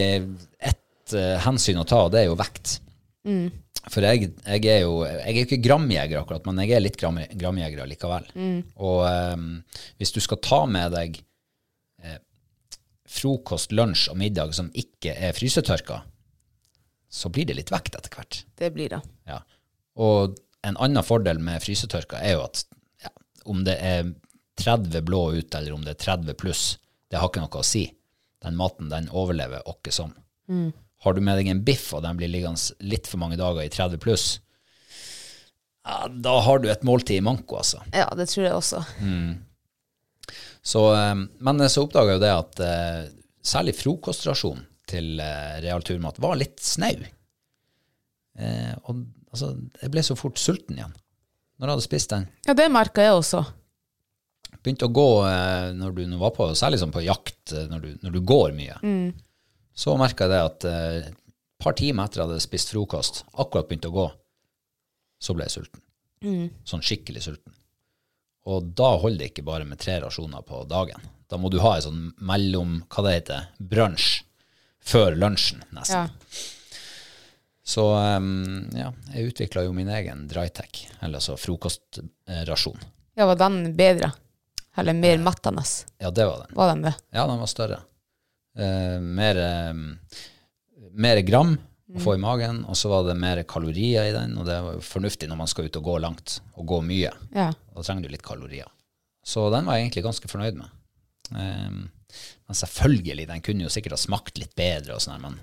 ett uh, hensyn å ta, og det er jo vekt. Mm. For jeg, jeg er jo jeg er ikke gramjeger akkurat, men jeg er litt gram, gramjeger likevel. Mm. Og um, hvis du skal ta med deg eh, frokost, lunsj og middag som ikke er frysetørka, så blir det litt vekt etter hvert. Det blir det. Ja. Og en annen fordel med frysetørka er jo at om det er 30 blå ut, eller om det er 30 pluss, det har ikke noe å si. Den maten den overlever åkke som. Har du med deg en biff, og den blir liggende litt for mange dager i 30 pluss, ja, da har du et måltid i manko, altså. Ja, det tror jeg også. Så, eh, men så oppdaga jeg jo det at eh, særlig frokostrasjonen til eh, real turmat var litt snau. Eh, og altså, jeg ble så fort sulten igjen når jeg hadde spist den. Ja, det merka jeg også. Begynte å gå eh, når du var på, særlig sånn på jakt, eh, når du, når du går mye. Så merka jeg det at eh, et par timer etter jeg hadde spist frokost, akkurat begynte å gå, så ble jeg sulten. Sånn skikkelig sulten. Og da holder det ikke bare med tre rasjoner på dagen. Da må du ha en sånn mellom, hva det heter, brunsj før lunsjen, nesten. Ja. Så um, ja, jeg utvikla jo min egen drytech, eller altså frokostrasjon. ja, var den bedre? Eller mer mettende? Ja, det var den. Var den det? Ja, den var større. Uh, mer, eh, mer gram å få i magen, og så var det mer kalorier i den, og det var jo fornuftig når man skal ut og gå langt, og gå mye. Ja. Da trenger du litt kalorier. Så den var jeg egentlig ganske fornøyd med. Um, men selvfølgelig, den kunne jo sikkert ha smakt litt bedre og sånn, men,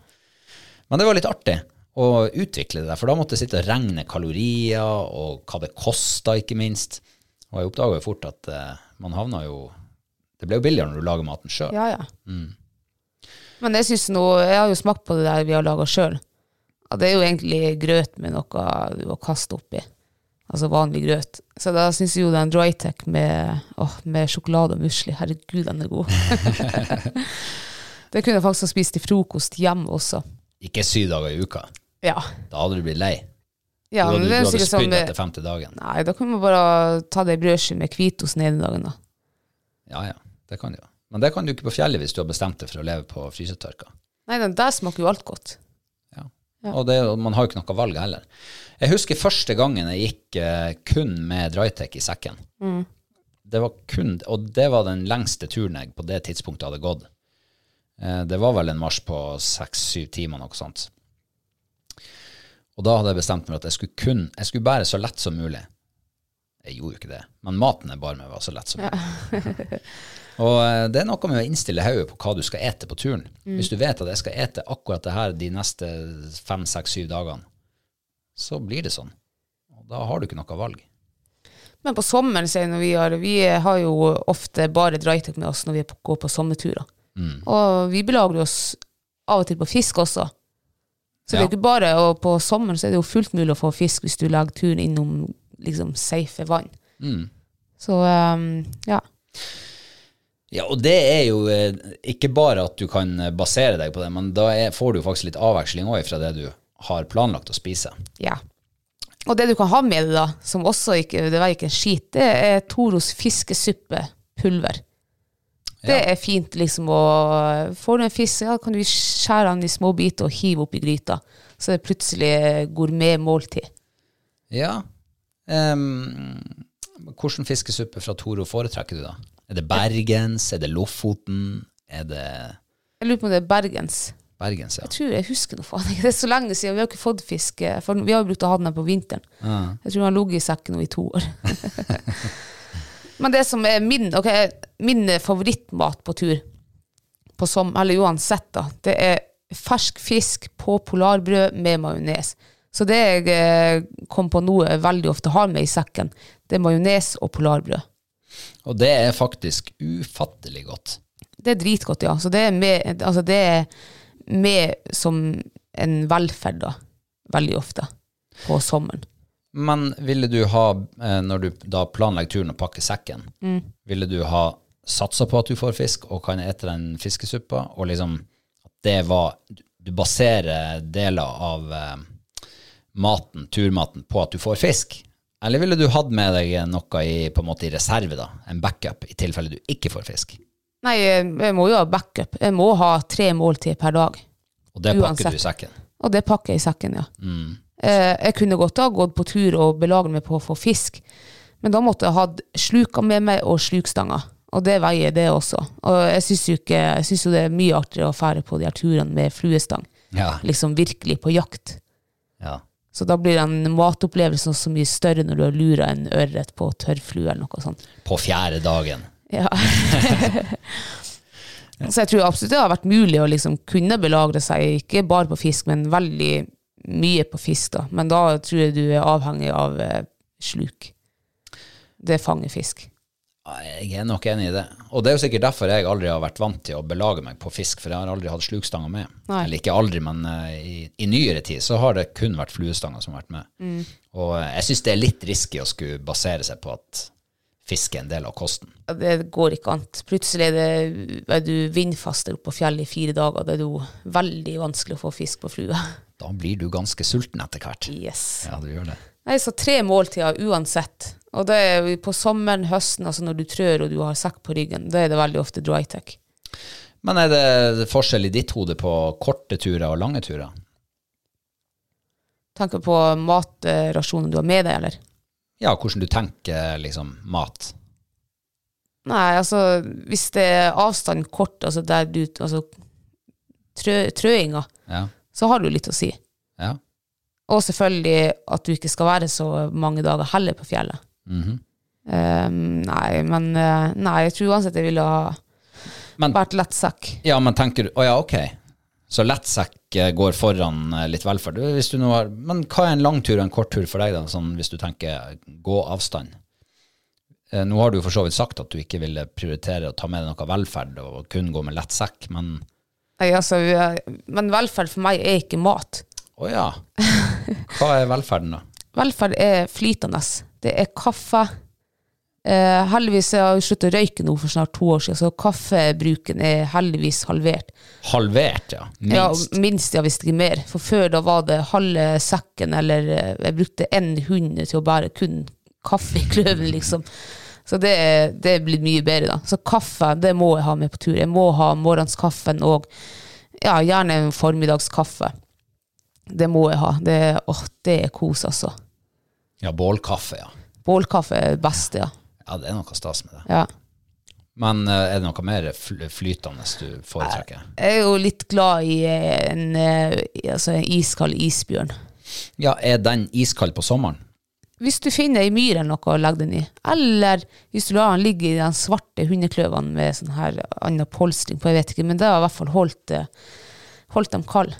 men det var litt artig å utvikle det for da måtte jeg sitte og regne kalorier, og hva det kosta, ikke minst. Og jeg oppdaga jo fort at eh, man havna jo Det ble jo billigere når du lager maten sjøl. Ja, ja. Men jeg synes nå, jeg har jo smakt på det der vi har laga sjøl. Det er jo egentlig grøt med noe du har kastet oppi. Altså vanlig grøt. Så da syns jeg jo den Drytech med, åh, med sjokolade og musli, herregud, den er god. det kunne jeg faktisk ha spist til frokost hjemme også. Ikke syv dager i uka. Ja. Da hadde du blitt lei. ja du men hadde, det er du hadde sikkert sånn spydd etter femte dagen. Nei, da kunne man bare ta det i brødskive med hvitost den ene dagen, da. Ja, ja, det kan du jo. Men det kan du ikke på fjellet hvis du har bestemt deg for å leve på frysetørka. Nei, den der smaker jo alt godt. Ja. Ja. Og det, man har jo ikke noe valg heller. Jeg husker første gangen jeg gikk uh, kun med Drytech i sekken. Mm. Det var kun, og det var den lengste turen jeg på det tidspunktet hadde gått. Uh, det var vel en marsj på seks-syv timer, noe sånt. Og da hadde jeg bestemt meg for at jeg skulle kun Jeg skulle bære så lett som mulig. Jeg gjorde jo ikke det, men maten jeg bar med, var så lett som mulig. og eh, det er noe med å innstille hodet på hva du skal ete på turen. Hvis du vet at jeg skal ete akkurat det her de neste fem, seks, syv dagene, så blir det sånn. Og da har du ikke noe valg. Men på sommeren sier når vi har Vi har jo ofte bare drytech med oss når vi går på sommerturer. Og vi belager oss av og til på fisk også. Så det er ikke bare Og på sommeren så er det jo fullt mulig å få fisk hvis du lager turen innom liksom safe vann. Så um, ja. Ja, og det er jo eh, ikke bare at du kan eh, basere deg på det, men da er, får du faktisk litt avveksling òg fra det du har planlagt å spise. ja. Og det du kan ha med deg, da, som også ikke det var ikke en skit, det er Toros fiskesuppepulver. Det Ja. er fint liksom å Får du en fisk, ja, kan du skjære den i små biter og hive oppi gryta. Så det er plutselig gourmetmåltid. Ja. Um, Hvilken fiskesuppe fra Toro foretrekker du, da? Er det Bergens? Er det Lofoten? Er det Jeg lurer på om det er Bergens. Bergens, ja. Jeg tror jeg husker noe faen ikke. Det er så lenge siden. Vi har ikke fått fisk. eh, For vi har jo brukt å ha den her på vinteren. Jeg tror den har ligget i sekken nå i to år. Men det som er min, okay, min favorittmat på tur, på som, eller uansett, da, det er fersk fisk på polarbrød med majones. Så det jeg eh, kom på nå jeg veldig ofte har med i sekken, det er majones og polarbrød. Og det er faktisk ufattelig godt. Det er dritgodt, ja. Så det er med, altså det er med som en velferd, da. Veldig ofte. På sommeren. Men ville du ha, eh, når du da planlegger turen og pakker sekken, ville du ha satsa på at du får fisk og kan ete den fiskesuppa, og liksom at det var Du baserer deler av eh, maten, turmaten, på at du får fisk? Eller ville du hatt med deg noe i, på en måte i reserve, da? En backup, i tilfelle du ikke får fisk? Nei, jeg må jo ha backup. Jeg må ha tre måltider per dag. Og det pakker Uansett. du i sekken? Og det pakker jeg i sekken, ja. Eh, jeg kunne godt ha gått på tur og belagret meg på å få fisk, men da måtte jeg ha sluka med meg og slukstanger. Og det veier det også. Og jeg syns jo, jo det er mye artigere å fære på de her turene med fluestang. Ja. Liksom virkelig på jakt. ja. Så da blir den matopplevelsen så mye større når du har lura en ørret på tørrflue eller noe sånt. På fjerde dagen. Ja. så jeg tror absolutt det har vært mulig å liksom kunne belagre seg, ikke bare på fisk, men veldig mye på fisk. da. Men da tror jeg du er avhengig av eh, sluk. Det fanger fisk. Jeg er nok enig i det. Og det er jo sikkert derfor jeg aldri har vært vant til å belage meg på fisk, for jeg har aldri hatt slukstanger med. Nei. Eller ikke aldri, men eh, i, i nyere tid så har det kun vært fluestanger som har vært med. Mm. Og eh, jeg syns det er litt risky å skulle basere seg på at fisk er en del av kosten. Det går ikke an. Plutselig er, det, er du vindfast oppe på fjellet i fire dager. Det er jo veldig vanskelig å få fisk på flue. Da blir du ganske sulten etter hvert. Yes. Ja, du gjør det. Nei, så tre måltider uansett. Og det er på sommeren, høsten, altså når du trør og du har sekk på ryggen, da er det veldig ofte dry tech. Men er det forskjell i ditt hode på korte turer og lange turer? Tenker på matrasjonen du har med deg, eller? Ja, hvordan du tenker liksom mat. Nei, altså hvis det er avstand kort, altså der du Altså trø, trøinga, Ja. så har du litt å si. ja. Og selvfølgelig at du ikke skal være så mange dager heller på fjellet. Mm -hmm. um, nei, men eh, Nei, jeg tror uansett jeg ville ha Men- vært lettsekk. Ja, men tenker du Å ja, ok. Så lettsekk eh, går foran eh, litt velferd. Har, men hva er en lang tur og en kort tur for deg, da, sånn, hvis du tenker gå avstand? Eh, Nå har du for så vidt sagt at du ikke ville prioritere å ta med deg noe velferd og kun gå med lett sekk, men Nei, altså, eh, men velferd for meg er ikke mat. å ja. Hva er velferden, da? Velferd er flytende. Det er kaffe. Eh, heldigvis jeg har jeg sluttet å røyke nå for snart to år siden, så kaffebruken er heldigvis halvert. Halvert, ja. Ja, Minst. minst, ja, hvis ikke mer. For før da var det halve sekken, eller eh, jeg brukte en hund til å bære kun kaffe i kløven, liksom. Så det, det er blitt mye bedre, da. Så kaffe, det må jeg ha med på tur. Jeg må ha morgenskaffen og ja, gjerne en formiddagskaffe. Det må jeg ha. Det, åh, det er kos, altså. Ja, bålkaffe, ja. Bålkaffe er det beste, ja. Ja, det er noe stas med det. ja. Men eh, er det noe mer fl flytende du foretrekker? Jeg er jo litt glad i en, eh, altså en iskald isbjørn. Ja, er den iskald på sommeren? Hvis du finner ei myr eller noe å legge den i, eller hvis du lar den ligge i den svarte hundekløvene med sånn her annen polstring på, jeg vet ikke, men det har i hvert fall holdt, eh, holdt dem kalde.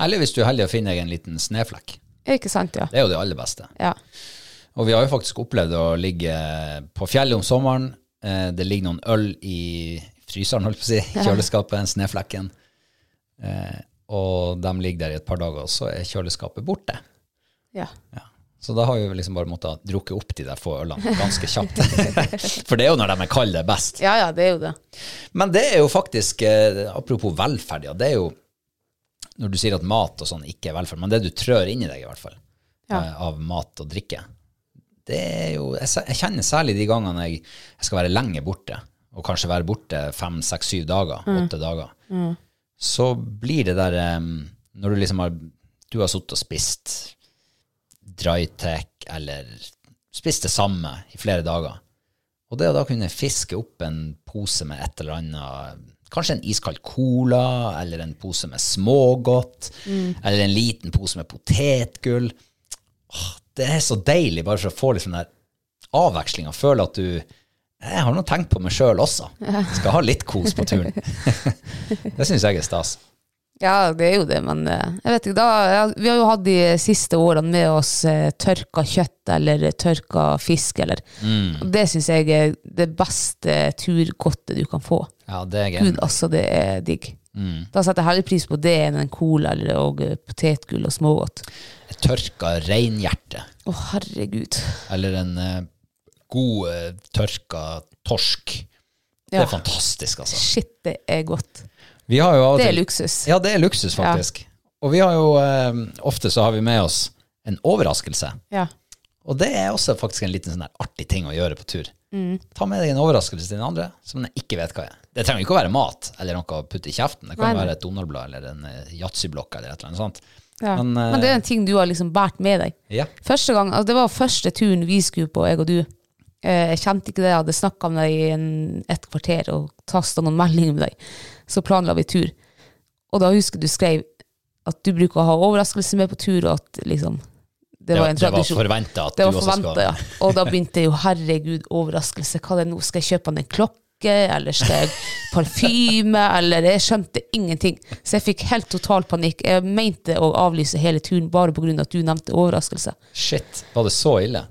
Eller hvis du er heldig å finne deg en liten snøflekk. Ikke sant, ja? Det er jo det aller beste. Ja. Og vi har jo faktisk opplevd å ligge på fjellet om sommeren. Eh, Det ligger noen øl i fryseren, holdt på å si, kjøleskapet, en snøflekken. Eh, Og de ligger der i et par dager, og så er kjøleskapet borte. ja. Ja. Så da har vi liksom bare måttet drukke opp de der få ølene ganske kjapt. For det er jo når de er kalde best. Ja, ja, det er jo det. Men det er jo faktisk, eh, apropos velferd, ja, det er jo når du sier at mat og sånn ikke er velferd, men det du trør inn i deg i hvert fall, Ja. av mat og drikke, det er jo, jeg, jeg kjenner særlig de gangene jeg, jeg skal være lenge borte, og kanskje være borte fem, seks, syv dager, åtte dager, så blir det der, um, når du liksom har, du har sittet og spist dry-tech, eller spist det samme i flere dager, og det å da kunne fiske opp en pose med et eller annet, kanskje en iskald cola, eller en pose med smågodt, eller en liten pose med potetgull, åh, det er så deilig bare for å få liksom den der avvekslinga, føle at du jeg har nå tenkt på meg sjøl også. Skal ha litt kos på turen. det syns jeg er stas. Ja, det er jo det, men eh, jeg vet ikke, da, ja, vi har jo hatt de siste årene med oss eh, tørka kjøtt eller tørka fisk, eller, Mm. og det synes jeg er det beste turgodtet du kan få. Ja, det er Gud, altså, det er digg. Mm. Da setter jeg heller pris på det enn en cola eller, og eh, potetgull og smågodt. Tørka reinhjerte. Å, herregud. Eller en eh, god eh, tørka torsk. Det Ja. er fantastisk, altså. Shit, det er godt. Det er luksus. Ja, det er luksus, faktisk. Og vi har jo eh, ofte så har vi med oss en overraskelse. Ja. Og det er også faktisk en liten sånn der artig ting å gjøre på tur. Mm. Ta med deg en overraskelse til den andre som den ikke vet hva er. Det trenger ikke å være mat eller noe å putte i kjeften. Det kan Nei, være et Donald-blad eller en eh, yatzyblokk eller et eller annet sånt. Ja. Men, Men, eh, det er en ting du har liksom båret med deg. Ja. Første gang, altså Det var første turen vi skulle på, jeg og du. Eh, Jeg kjente ikke det, jeg hadde snakka med deg i en, et kvarter og tasta noen meldinger med deg. Så planla vi tur. Og da husker du skrev at du bruker å ha overraskelse med på tur, og at liksom Det, var det var forventa at Det du også skal ja. Og da begynte jeg jo, herregud, overraskelse. Hva er det nå? Skal jeg kjøpe han en klokke, eller skal jeg parfyme, eller Jeg skjønte ingenting. Så jeg fikk helt total panikk. Jeg mente å avlyse hele turen bare pga. at du nevnte overraskelse. Shit, var det så ille?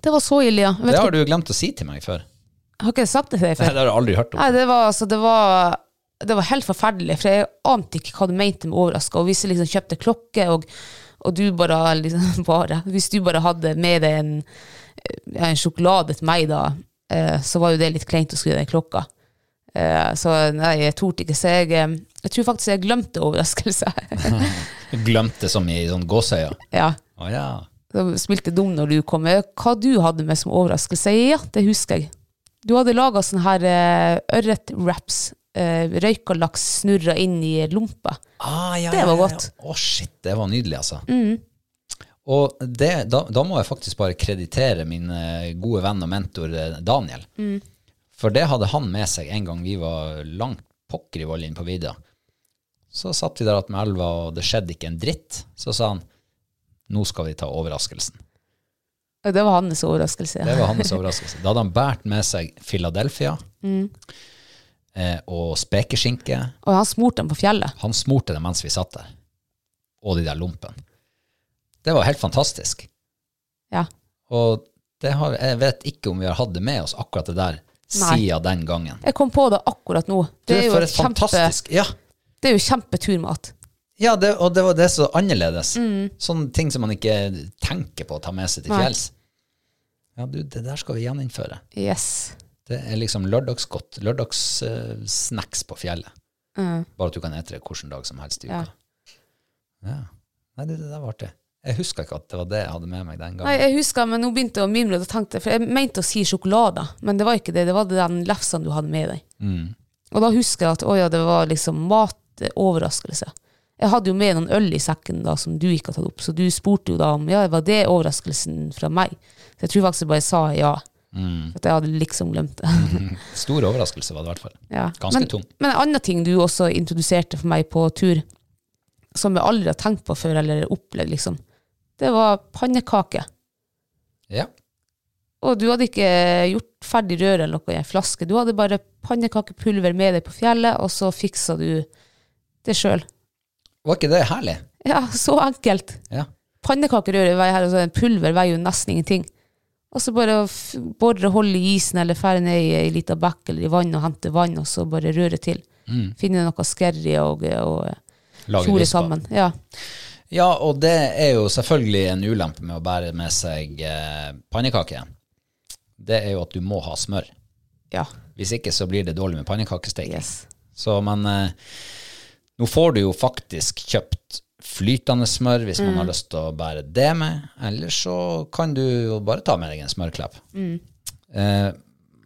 Det var så ille, ja. Det har du glemt å si til meg før. har ikke jeg sagt det til deg før? Det har du aldri hørt om. Nei, det var, altså, det var, det var helt forferdelig, for jeg ante ikke hva du mente med overraska. Og hvis jeg liksom kjøpte klokke, og, og du bare, liksom, bare Hvis du bare hadde med deg en, en sjokolade til meg, da, eh, så var jo det litt kleint å skrive den klokka. Eh, så nei, jeg torde ikke. Så jeg, eh, jeg tror faktisk jeg glemte overraskelse. Glemte som i sånn gåseøyne. ja. Oh, ja. Så spilte dum når du kom. Eh, Hva du hadde med som overraskelse? Ja, det husker jeg. Du hadde laga sånne her ørretwraps. Uh, og laks snurra inn i lompa. Ah, ja, Det var godt. godt. ja. oh, shit, det var nydelig, altså. Og det, da, da må jeg faktisk bare kreditere min eh, gode venn og mentor Daniel. Daniel. For det hadde han med seg en gang vi var langt pokker i vold inn på vidda. Så satt vi der at med elva, og det skjedde ikke en dritt. Så sa han nå skal vi ta overraskelsen. Og Det var hans overraskelse. Det var hans overraskelse. Da hadde han båret med seg Philadelphia eh, og spekeskinke. Og han smurte dem på fjellet. Han smurte dem mens vi satt der. Og de der lompene. Det var helt fantastisk. Ja. Og det har, jeg vet ikke om vi har hatt det med oss, akkurat det der, Nei. siden den gangen. Jeg kom på det akkurat nå. Det er jo, for et et kjempe, fantastisk Ja, det er jo kjempeturmat. ja det, og det var det så annerledes. Sånne ting som man ikke tenker på å ta med seg til Mm. Fjells. Ja, du, det der skal vi gjeninnføre. Yes. Det er liksom lørdagsgodt. Lørdagssnacks på fjellet. Mm. Bare at du kan ete det hvilken dag som helst i Ja. uka. Ja. Nei, det, det der var artig. Jeg huska ikke at det var det jeg hadde med meg den gangen. Nei, jeg husker, men nå begynte jeg å mimre, og tenkte for jeg mente å si sjokolade, men det var ikke det. Det var den lefsen du hadde med deg. Mm. Og da husker jeg at å ja, det var liksom matoverraskelse. Jeg hadde jo med noen øl i sekken da som du ikke hadde tatt opp, så du spurte jo da om ja, var det overraskelsen fra meg. Så jeg tror faktisk jeg bare sa ja. Mm. At jeg hadde liksom glemt det. Stor overraskelse var det i hvert fall. Ja. Ganske men, tung. Men en annen ting du også introduserte for meg på tur, som jeg aldri har tenkt på før eller opplevd, liksom. Det var pannekake. Ja. Og du hadde ikke gjort ferdig røret eller noe i en flaske. Du hadde bare pannekakepulver med deg på fjellet, og så fiksa du det sjøl. Var ikke det herlig? Ja, så enkelt. Ja. Pannekakerøre pulver veier jo nesten ingenting. Og så bare bore hull i isen, eller fære ned i ei lita bekk eller i vann og hente vann, og så bare røre til. Finne noe skerry og, og Lage fjore sammen. Ja. Ja, og det er jo selvfølgelig en ulempe med å bære med seg eh, pannekake. Det er jo at du må ha smør. ja. Hvis ikke så blir det dårlig med pannekakesteik. Yes. Så, men eh, nå får du jo faktisk kjøpt flytende smør hvis man har lyst til å bære det med, eller så kan du jo bare ta med deg en smørklepp. Eh,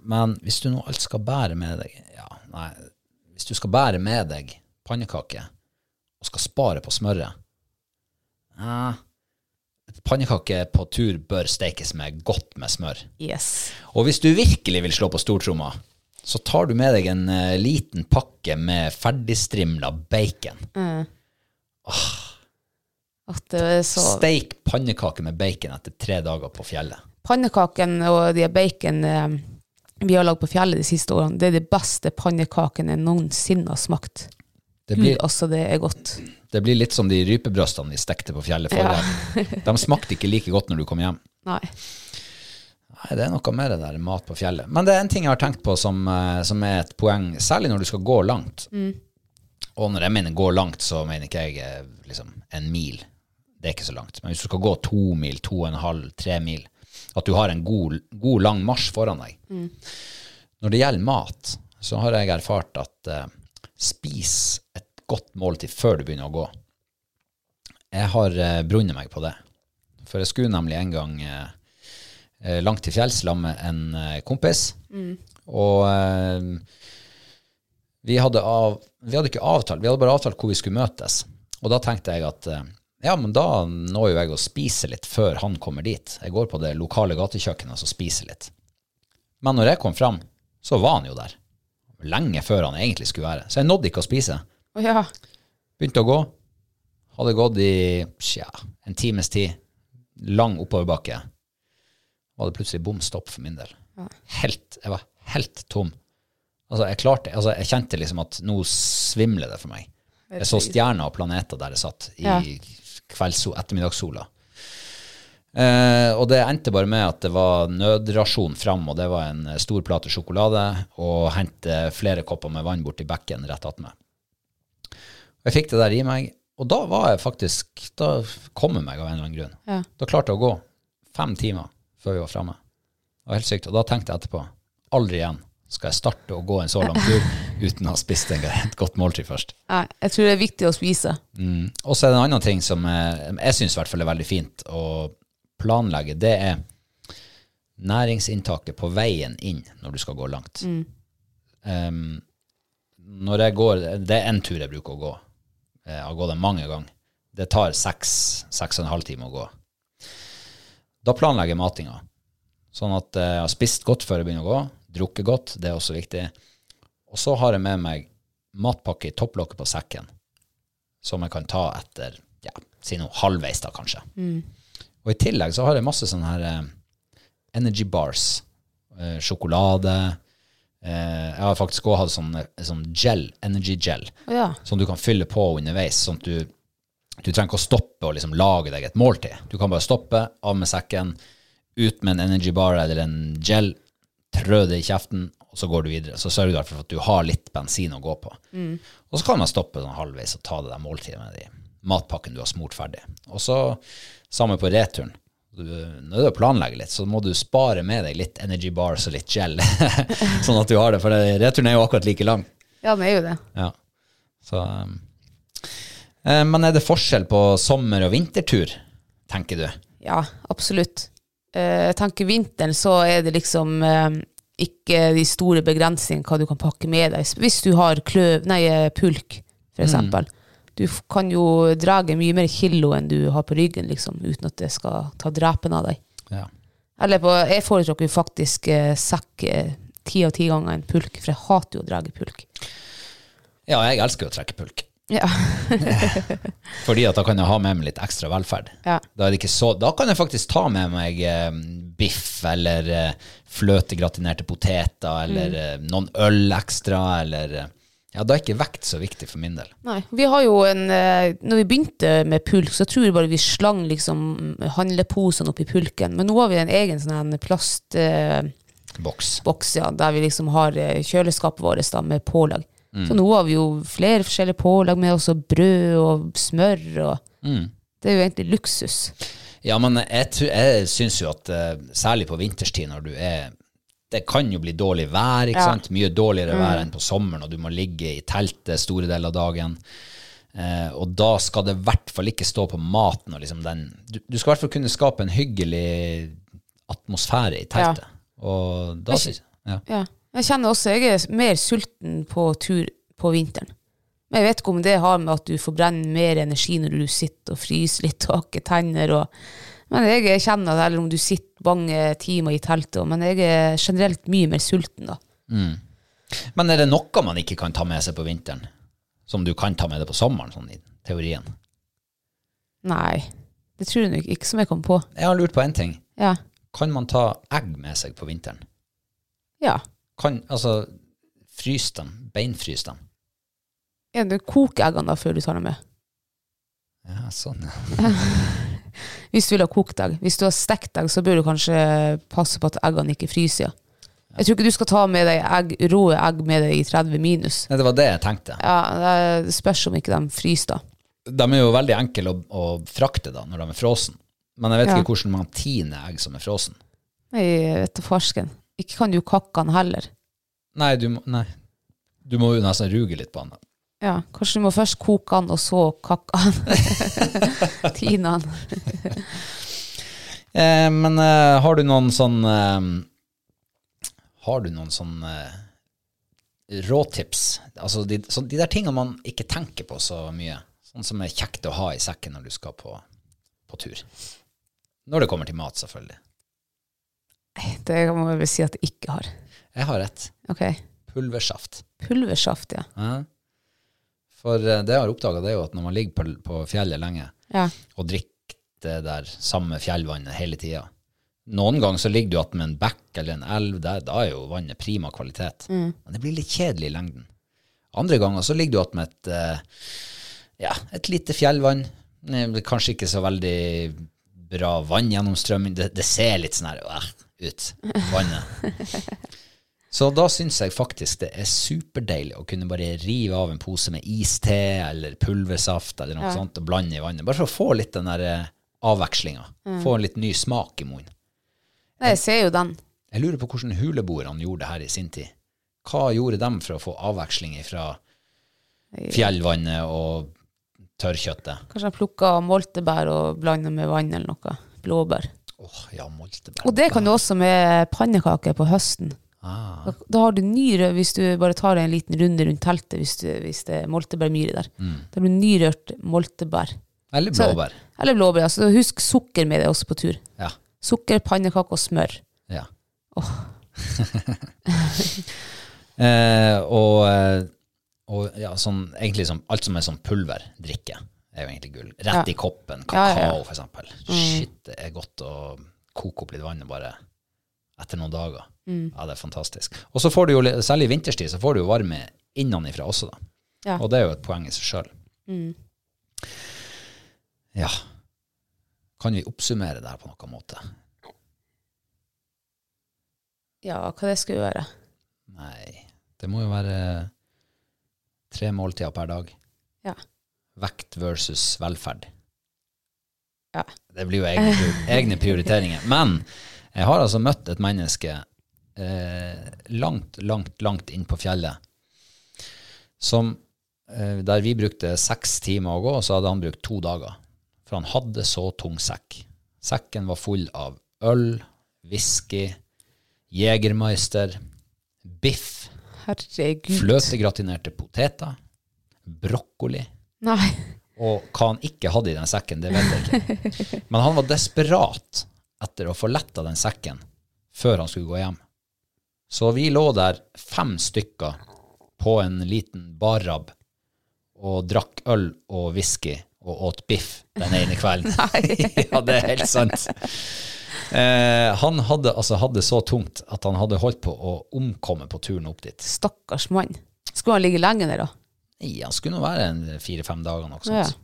men hvis du nå alt skal bære med deg ja, nei, Hvis du skal bære med deg pannekake og skal spare på smøret ja, Pannekake på tur bør stekes med godt med smør. Yes. Og hvis du virkelig vil slå på stortromma, så tar du med deg en uh, liten pakke med ferdigstrimla bacon. At det er så Steik pannekake med bacon etter tre dager på fjellet. Pannekaken og de bacon eh, vi har lagd på fjellet de siste årene, det er de beste pannekakene jeg noensinne har smakt. Det Gud, blir, altså, det er godt. det blir litt som de rypebrøstene vi stekte på fjellet forrige. De smakte ikke like godt når du kom hjem. Nei. Nei, det er noe med det der mat på fjellet. Men det er en ting jeg har tenkt på som, eh, som er et poeng, særlig når du skal gå langt. Og når jeg mener gå langt, så mener ikke jeg eh, liksom en mil. Det er ikke så langt. Men hvis du skal gå to mil, to og en halv, tre mil, at du har en god, god lang marsj foran deg. Når det gjelder mat, så har jeg erfart at uh, spis et godt måltid før du begynner å gå. Jeg har uh, brunnet meg på det. For jeg skulle nemlig en gang eh, langt til fjells sammen med en kompis. Og eh, vi, hadde av, vi hadde ikke avtalt, vi hadde bare avtalt hvor vi skulle møtes. Og da tenkte jeg at eh, ja, men da når jo jeg å spise litt før han kommer dit. Jeg går på det lokale gatekjøkkenet og spiser litt. Men når jeg kom fram, så var han jo der. Lenge før han egentlig skulle være. Så jeg nådde ikke å spise. Ja. Begynte å gå. Hadde gått i tja, en times tid. Lang oppoverbakke. Var det plutselig bom stopp for min del. Helt, jeg var helt tom. Altså, jeg klarte, altså, jeg kjente liksom at nå svimler det for meg. Jeg så stjerner og planeter der jeg satt i Ja. ettermiddagssola. Eh, og det endte bare med at det var nødrasjon fram, og det var en eh, stor plate sjokolade, og hente flere kopper med vann bort i bekken rett attmed. Jeg fikk det der i meg, og da var jeg faktisk Da kom jeg meg av en eller annen grunn. Ja. Da klarte jeg å gå fem timer før vi var framme. Det var helt sykt. Og da tenkte jeg etterpå aldri igjen skal jeg starte å gå en så lang tur uten å ha spist en- et godt måltid først. Nei, jeg tror det er viktig å spise. Mm. Og så er det en annen ting som jeg, jeg syns er veldig fint å planlegge. Det er næringsinntaket på veien inn når du skal gå langt. Um, når jeg går, Det er en tur jeg bruker å gå. Jeg har gått den mange ganger. Det tar seks, seks og en halv time å gå. Da planlegger jeg matinga. Sånn at jeg har spist godt før jeg begynner å gå. Drukket godt, det er også viktig. Og så har jeg med meg matpakke i topplokket på sekken, som jeg kan ta etter ja, si noe halvveis, da kanskje. Og i tillegg så har jeg masse sånne her eh, energy bars. Eh, sjokolade. Eh, jeg har faktisk òg hatt sånn, sånn gel, energy gel, oh, ja. som du kan fylle på underveis. sånn at du, du trenger ikke å stoppe og liksom lage deg et måltid. Du kan bare stoppe, av med sekken, ut med en energy bar eller en gel, trø det i kjeften, og så går du videre. Så sørger du derfor for at du har litt bensin å gå på. Og så kan man stoppe sånn halvveis og ta det der måltidet med de matpakken du har smurt ferdig. Og så samme på returen. Du, når du planlegger litt, så må du spare med deg litt energy bars og litt gel, sånn at du har det, for returen er jo akkurat like lang. Ja, den er jo det. Ja. Så, um, eh, men er det forskjell på sommer- og vintertur, tenker du? Ja, absolutt. Eh, Jeg tenker vinteren så er det liksom eh, ikke de store begrensningene hva du kan pakke med deg. Hvis du har kløv, nei, eh, pulk, for eksempel. Du kan jo drage mye mer kilo enn du har på ryggen, liksom, uten at det skal ta drepen av deg. Ja. Eller på, jeg foretrekker jo faktisk eh, sekk eh, ti av ti ganger en pulk, for jeg hater jo å drage pulk. Ja, jeg elsker å trekke pulk. Ja. Fordi at da kan jeg ha med meg litt ekstra velferd. Ja. Da, er det ikke så, da kan jeg faktisk ta med meg eh, biff eller eh, fløtegratinerte poteter eller eh, noen øl ekstra, eller eh, Ja, da er ikke vekt så viktig for min del. Nei. Vi har jo en eh, Når vi begynte med pulk, så tror jeg bare vi slang liksom handleposene oppi pulken. Men nå har vi en egen sånn plastboks, Boks. ja, der vi liksom har eh, kjøleskapet vårt da, med pålegg. Mm. Så nå har vi jo flere forskjellige pålegg med, også brød og smør. og Mm. Det er jo egentlig luksus. Ja, men jeg, jeg syns jo at eh, særlig på vinterstid når du er Det kan jo bli dårlig vær, ikke Ja. sant? Mye dårligere vær enn på sommeren, og du må ligge i teltet store deler av dagen. Eh, og da skal det i hvert fall ikke stå på maten og liksom den Du, du skal i hvert fall kunne skape en hyggelig atmosfære i teltet. Og da syns jeg ja. Ja. Jeg kjenner også jeg er mer sulten på tur på vinteren. Men jeg vet ikke om det har med at du forbrenner mer energi når du sitter og fryser litt og hakker tenner. Og, men jeg kjenner det, eller om du sitter mange timer i teltet, og- men jeg er generelt mye mer sulten da. Men er det noe man ikke kan ta med seg på vinteren? Som du kan ta med deg på sommeren, sånn i teorien? Nei, det tror jeg nok ikke som jeg kom på. Jeg har lurt på én ting. Ja. Kan man ta egg med seg på vinteren? Ja. Kan, altså, frys dem, beinfrys dem. ja du koker eggene da før du tar dem med. Ja, sånn, ja. Hvis du vil ha kokt egg. Hvis du har stekt egg, så bør du kanskje passe på at eggene ikke fryser. Ja. Jeg tror ikke du skal ta med deg egg, rå egg med deg i 30 minus. Nei, det var det jeg tenkte. Ja, Det spørs om ikke de fryser da. De er jo veldig enkle å, å frakte da, når de er frossen. Men jeg vet Ja. ikke hvordan man tiner egg som er frossen. Nei, jeg vet da farsken. Ikke kan du kakke han heller. Nei, du må, nei. Du må jo nesten ruge litt på han. da. Ja, kanskje du må først koke han, og så kakke han. Tine han. Eh, men eh, har du noen sånn eh, Har du noen sånn eh, råtips? Altså de, så de der tingene man ikke tenker på så mye. Sånn som er kjekt å ha i sekken når du skal på, på tur. Når det kommer til mat, selvfølgelig. Det må jeg vel si at jeg ikke har. Jeg har et. Ok. Pulversaft. Pulversaft, ja. Ja. For eh, det jeg har oppdaga, er jo at når man ligger på, på fjellet lenge Ja. og drikker det der samme fjellvannet hele tida Noen ganger så ligger du attmed en bekk eller en elv, der, da er jo vannet prima kvalitet. Men det blir litt kjedelig i lengden. Andre ganger så ligger du attmed et, eh, ja, et lite fjellvann. Eh, Kanskje ikke så veldig bra vanngjennomstrømming. Det, det ser litt sånn her øh, ut, vannet. Så da syns jeg faktisk det er superdeilig å kunne bare rive av en pose med iste eller pulversaft eller noe sånt og blande i vannet. Bare for å få litt den der avvekslinga. Mm. Få en litt ny smak i munnen. Jeg ser jo den. Jeg lurer på hvordan huleboerne gjorde det her i sin tid. Hva gjorde de for å få avveksling fra fjellvannet og tørrkjøttet? Kanskje de plukka moltebær og blanda med vann eller noe. Blåbær. Åh, ja, moltebær. Og det kan du også med pannekaker på høsten. Ah. Da, da har du ny rød hvis du bare tar en liten runde rundt teltet hvis, du, hvis det er moltebærmyre der. Mm. Da blir det nyrørt moltebær. Eller Så- blåbær. Eller blåbær. ja. Så husk sukker med det også på tur. Ja. Sukker, pannekake og smør. Ja. eh, og, eh, og ja, sånn, egentlig som, alt som er sånn pulverdrikke, er jo egentlig gull. Rett i koppen. Kakao, ja. eksempel. Shit, det er godt å koke opp litt vann bare etter noen dager. Ja, det er fantastisk. Og så får du jo, særlig vinterstid, så får du jo varme innenfra også, da. Ja. Og det er jo et poeng i seg sjøl. Ja. Kan vi oppsummere det her på noen måte? Ja, hva det skal gjøre? Nei, det må jo være tre måltider per dag. Ja. Vekt versus velferd. Ja. Det blir jo egne, egne prioriteringer. Men jeg har altså møtt et menneske eh, langt, langt, langt inn på fjellet som eh, Der vi brukte seks timer å gå, så hadde han brukt to dager. For han hadde så tung sekk. Sekken var full av øl, whisky, Jegermeister, biff, Herregud. fløtegratinerte poteter, brokkoli. Nei. Og hva han ikke hadde i den sekken, det vet jeg ikke. Men han var desperat etter å få letta den sekken før han skulle gå hjem. Så vi lå der fem stykker på en liten barrab og drakk øl og whisky og åt biff den ene kvelden. ja, det er helt sant. Eh, han hadde, altså, hadde så tungt at han hadde holdt på å omkomme på turen opp dit. Stakkars mann. Skulle han ligge lenge der, da? Nei, han skulle nå være en fire-fem dager. Noe sånt. Ja.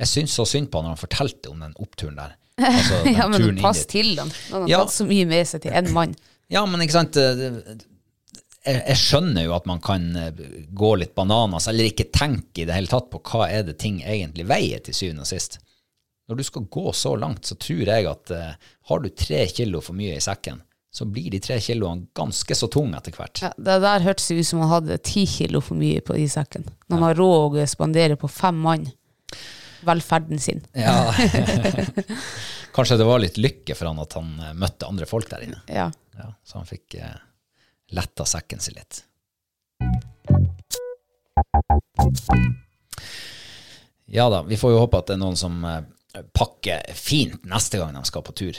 Jeg syns så synd på han når han fortalte om den oppturen der. Altså, den Ja, men pass til han. Han har Ja. tatt så mye med seg til én mann. Ja, men ikke sant jeg, jeg skjønner jo at man kan eh, gå litt bananas, eller ikke tenke i det hele tatt på hva er det ting egentlig veier til syvende og sist. Når du skal gå så langt, så tror jeg at eh, har du tre kilo for mye i sekken, så blir de tre kiloene ganske så tunge etter hvert. Ja, det der hørtes ut som han hadde ti kilo for mye på i sekken. Når han har råd å spandere på fem mann velferden sin. Ja. Kanskje det var litt lykke for han at han eh, møtte andre folk der inne. Ja. Ja, så han fikk eh, letta sekken sin litt. Ja da, vi får jo håpe at det er noen som eh, pakker fint neste gang de skal på tur.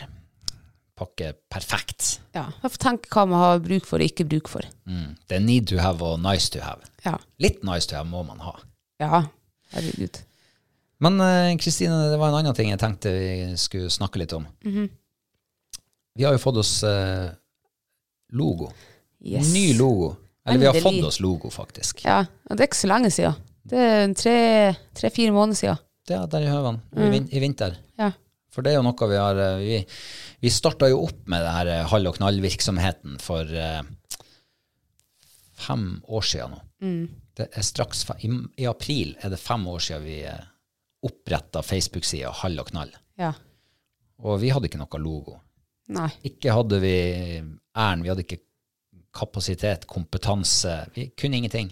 Pakker perfekt. ja. Tenk hva man har bruk for og ikke bruk for. Mm. Det er need to have og nice to have. Ja. Litt nice to have må man ha. Ja, herregud. Men eh, Kristine, det var en annen ting jeg tenkte vi skulle snakke litt om. Vi har jo fått oss eh, logo. Yes. Ny logo. Eller vi har fått oss logo, faktisk. Ja, og det er ikke så lenge siden. Det er tre- tre-fire måneder siden. Er der i høven. Vin I vinter. For det er jo noe vi har eh, Vi, vi starta jo opp med det her eh, hall og knall-virksomheten for eh, fem år siden nå. Det er straks i, I april er det fem år siden vi oppretta Facebook-sida Hall og knall. ja. Og vi hadde ikke noe logo. Nei. Ikke hadde vi æren, vi hadde ikke kapasitet, kompetanse. Vi kunne ingenting.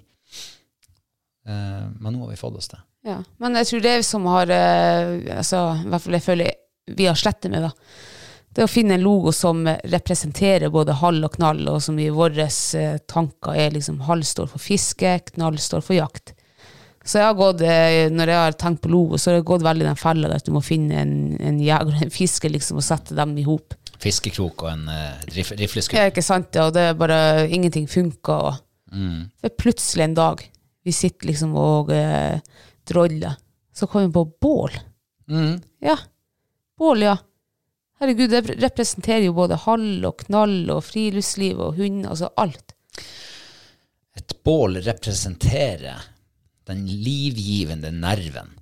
Eh, men nå har vi fått oss det. Ja. Men jeg tror det som har altså, I hvert fall jeg føler vi har slettet med, da. Det å finne en logo som representerer både hall og knall, og som i våre eh, tanker er liksom hall står for fiske, knall står for jakt. Så jeg har gått, eh, når jeg har tenkt på logo, så har jeg gått veldig den fella at du må finne en, en jeger og en fisker liksom, og sette dem i hop. Fiskekrok og en uh, rif rifleskudd. Ja, ikke sant? Ja, og det er bare ingenting funker. Og det er plutselig en dag vi sitter liksom og eh, droller, så kommer vi på bål. Mm. Ja. Bål, ja. Herregud, det representerer jo både hall og knall og friluftsliv og hund, altså alt. Et bål representerer den livgivende nerven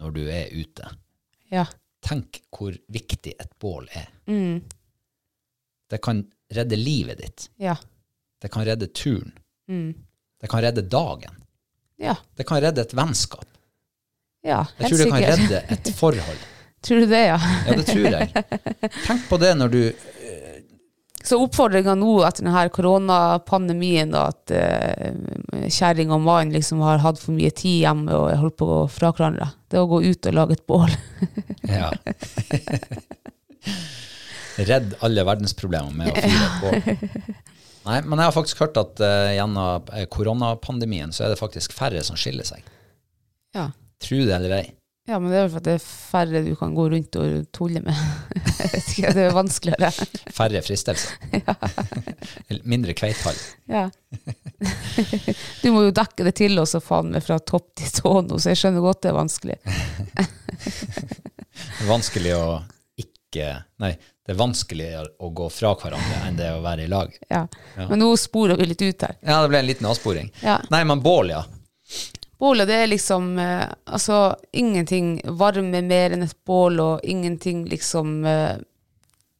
når du er ute. Ja. Tenk hvor viktig et bål er. Det kan redde livet ditt. Ja. Det kan redde turen. Det kan redde dagen. Ja. Det kan redde et vennskap. Ja, Jeg tror det kan redde et forhold. Tror du det, ja? Ja, det tror jeg. Tenk på det når du Så oppfordringa nå etter denne koronapandemien, da, at uh, kjerring og mann liksom har hatt for mye tid hjemme og holdt på å gå fra hverandre, det er å gå ut og lage et bål. Ja. Redd alle verdensproblemer med å fyre et bål. Nei, men jeg har faktisk hørt at uh, gjennom eh, koronapandemien så er det faktisk færre som skiller seg. Ja. Tro det eller ei. Ja, men det er vel for at det er færre du kan gå rundt og tulle med. Ikke, det er vanskeligere. Færre fristelser. Mindre kveithall. Ja. Du må jo dekke det til også, faen meg, fra topp til tå nå, så jeg skjønner godt det er vanskelig. Det er vanskelig å ikke Nei, det er vanskeligere å gå fra hverandre enn det å være i lag. Ja. Men nå sporer vi litt ut her. Ja, det ble en liten avsporing. Ja. Nei, men bål, ja. Bålet, det er liksom eh, Altså, ingenting varmer mer enn et bål, og ingenting liksom eh,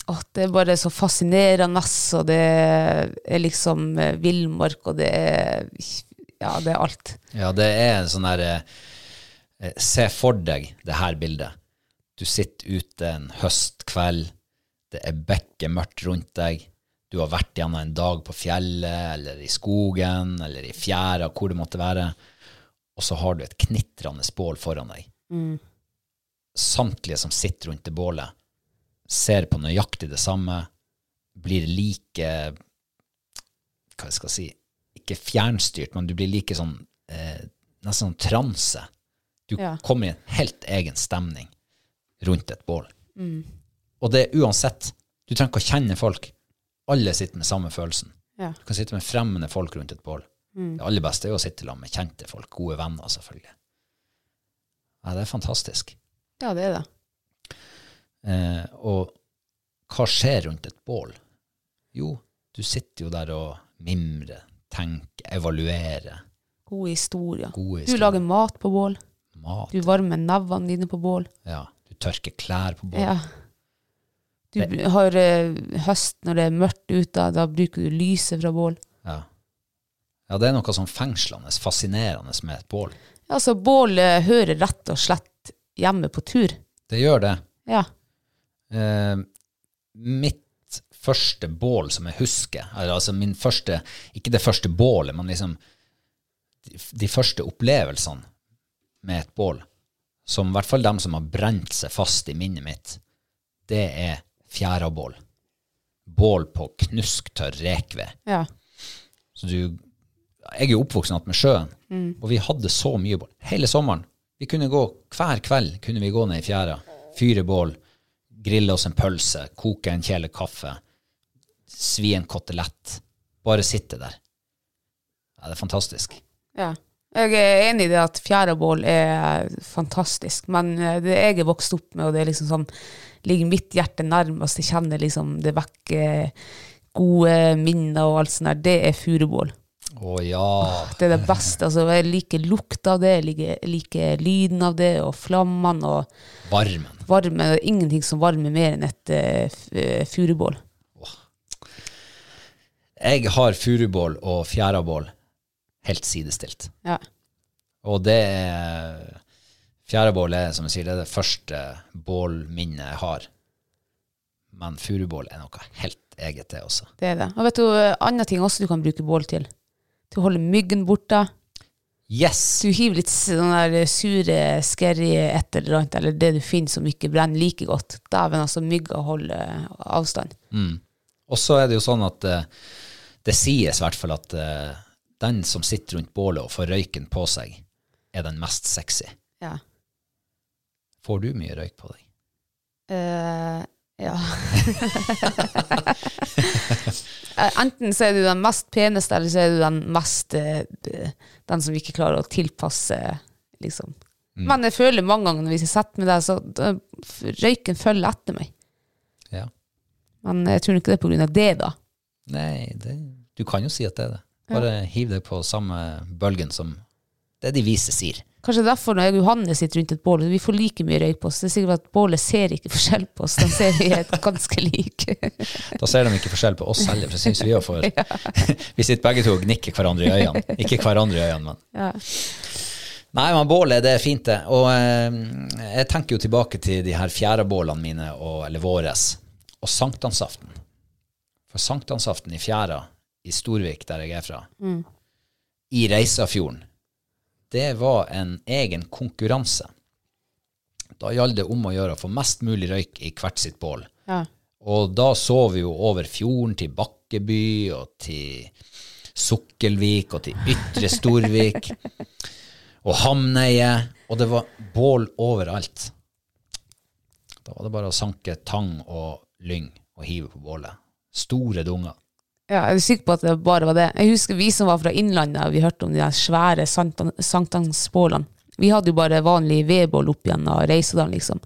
Åh, det er bare så fascinerende, og det er liksom eh, villmark, og det er Ja, det er alt. Ja, det er en sånn der eh, Se for deg det her bildet. Du sitter ute en høstkveld, det er bekkemørkt rundt deg, du har vært gjennom en dag på fjellet, eller i skogen, eller i fjæra, hvor det måtte være, og så har du et knitrende bål foran deg. Samtlige som sitter rundt det bålet, ser på nøyaktig det samme, blir like hva jeg skal si, ikke fjernstyrt, men du blir like sånn eh, nesten sånn transe. Du Ja. kommer i en helt egen stemning rundt et bål. Og det er uansett. Du trenger ikke å kjenne folk. Alle sitter med samme følelsen. Ja. Du kan sitte med fremmede folk rundt et bål. Det aller beste er jo å sitte sammen med kjente folk, gode venner selvfølgelig. Ja, det er fantastisk. Ja, det er det. Eh, og hva skjer rundt et bål? Jo, du sitter jo der og mimrer, tenker, evaluerer. Gode historier. Gode Du lager mat på bål. Mat. Du varmer nevene dine på bål. Ja, du tørker klær på bål. Ja. Du har eh, høst når det er mørkt ute, da bruker du lyset fra bål. Ja. Ja, det er noe sånn fengslende, fascinerende med et bål. Altså, bål hører rett og slett hjemme på tur. Det gjør det. Ja. Eh, mitt første bål som jeg husker, altså min første, ikke det første bålet, men liksom de, de første opplevelsene med et bål, som i hvert fall dem som har brent seg fast i minnet mitt, det er fjærabål. Bål på knusktørr rekved. ja. Så du, jeg er igjen med sjøen, og vi hadde så mye bål. Hele sommeren. Vi kunne gå, hver kveld kunne vi gå ned i fjæra, fyre bål, grille oss en pølse, koke en kjele kaffe, svi en kotelett. Bare sitte der. Ja, det er fantastisk. Ja. Jeg er enig i det at fjærabål er fantastisk, men eh, det jeg er vokst opp med, og det er liksom sånn, ligger mitt hjerte nærmest, jeg kjenner liksom det vekker gode minner og alt sånt der, det er furubål. Å ja. Det er det beste. Altså, jeg liker lukta av det, jeg liker, liker lyden av det, og flammene og Varmen. varmen. Det er ingenting som varmer mer enn et uh, furubål. Oh. Jeg har furubål og fjærabål helt sidestilt. Ja. Og det er Fjærabål er, som jeg sier, det er det første bålminnet jeg har. Men furubål er noe helt eget, det også. Det er det. Og vet du, eh, andre ting også du kan bruke bål til. Til å holde myggen borte. Yes! Du hiver litt sånn der sure, skerry et eller annet, eller det du finner som ikke brenner like godt. Dæven, altså, mygga holder avstand. Og så er det jo sånn at uh, det sies i hvert fall at uh, den som sitter rundt bålet og får røyken på seg, er den mest sexy. Ja. Får du mye røyk på deg? Eh, ja. Eh, Enten så er du den mest peneste, eller så er du den mest eh, Den som ikke klarer å tilpasse, liksom. Men jeg føler mange ganger når vi setter med deg, så røyken følger etter meg. Ja. Men jeg tror ikke det er på grunn av det, da. Nei, det, du kan jo si at det er det. Bare hiv deg på samme bølgen som det de vise sier. Kanskje derfor når jeg og Johanne sitter rundt et bål, vi får like mye røyk på oss. Det er sikkert at bålet ser ikke forskjell på oss, de ser vi er ganske like. Da ser de ikke forskjell på oss heller, for det syns vi òg får. Vi sitter begge to og gnikker hverandre i øynene. Ikke hverandre i øynene, men Ja. Nei, men bålet, det er fint, det. Og eh, jeg tenker jo tilbake til de her fjærabålene mine, og, eller våres, og sankthansaften. For sankthansaften i fjæra i Storvik, der jeg er fra, i Reisafjorden, det var en egen konkurranse. Da gjaldt det om å gjøre å få mest mulig røyk i hvert sitt bål. Ja. Og da så vi jo over fjorden til Bakkeby og til Sukkelvik og til Ytre Storvik og Hamneie, og det var bål overalt. Da var det bare å sanke tang og lyng og hive på bålet. Store dunger. Ja, jeg er sikker på at det bare var det. Jeg husker vi som var fra Innlandet, vi hørte om de der svære sankthansbålene. Vi hadde jo bare vanlig vedbål opp gjennom Reisedalen, liksom.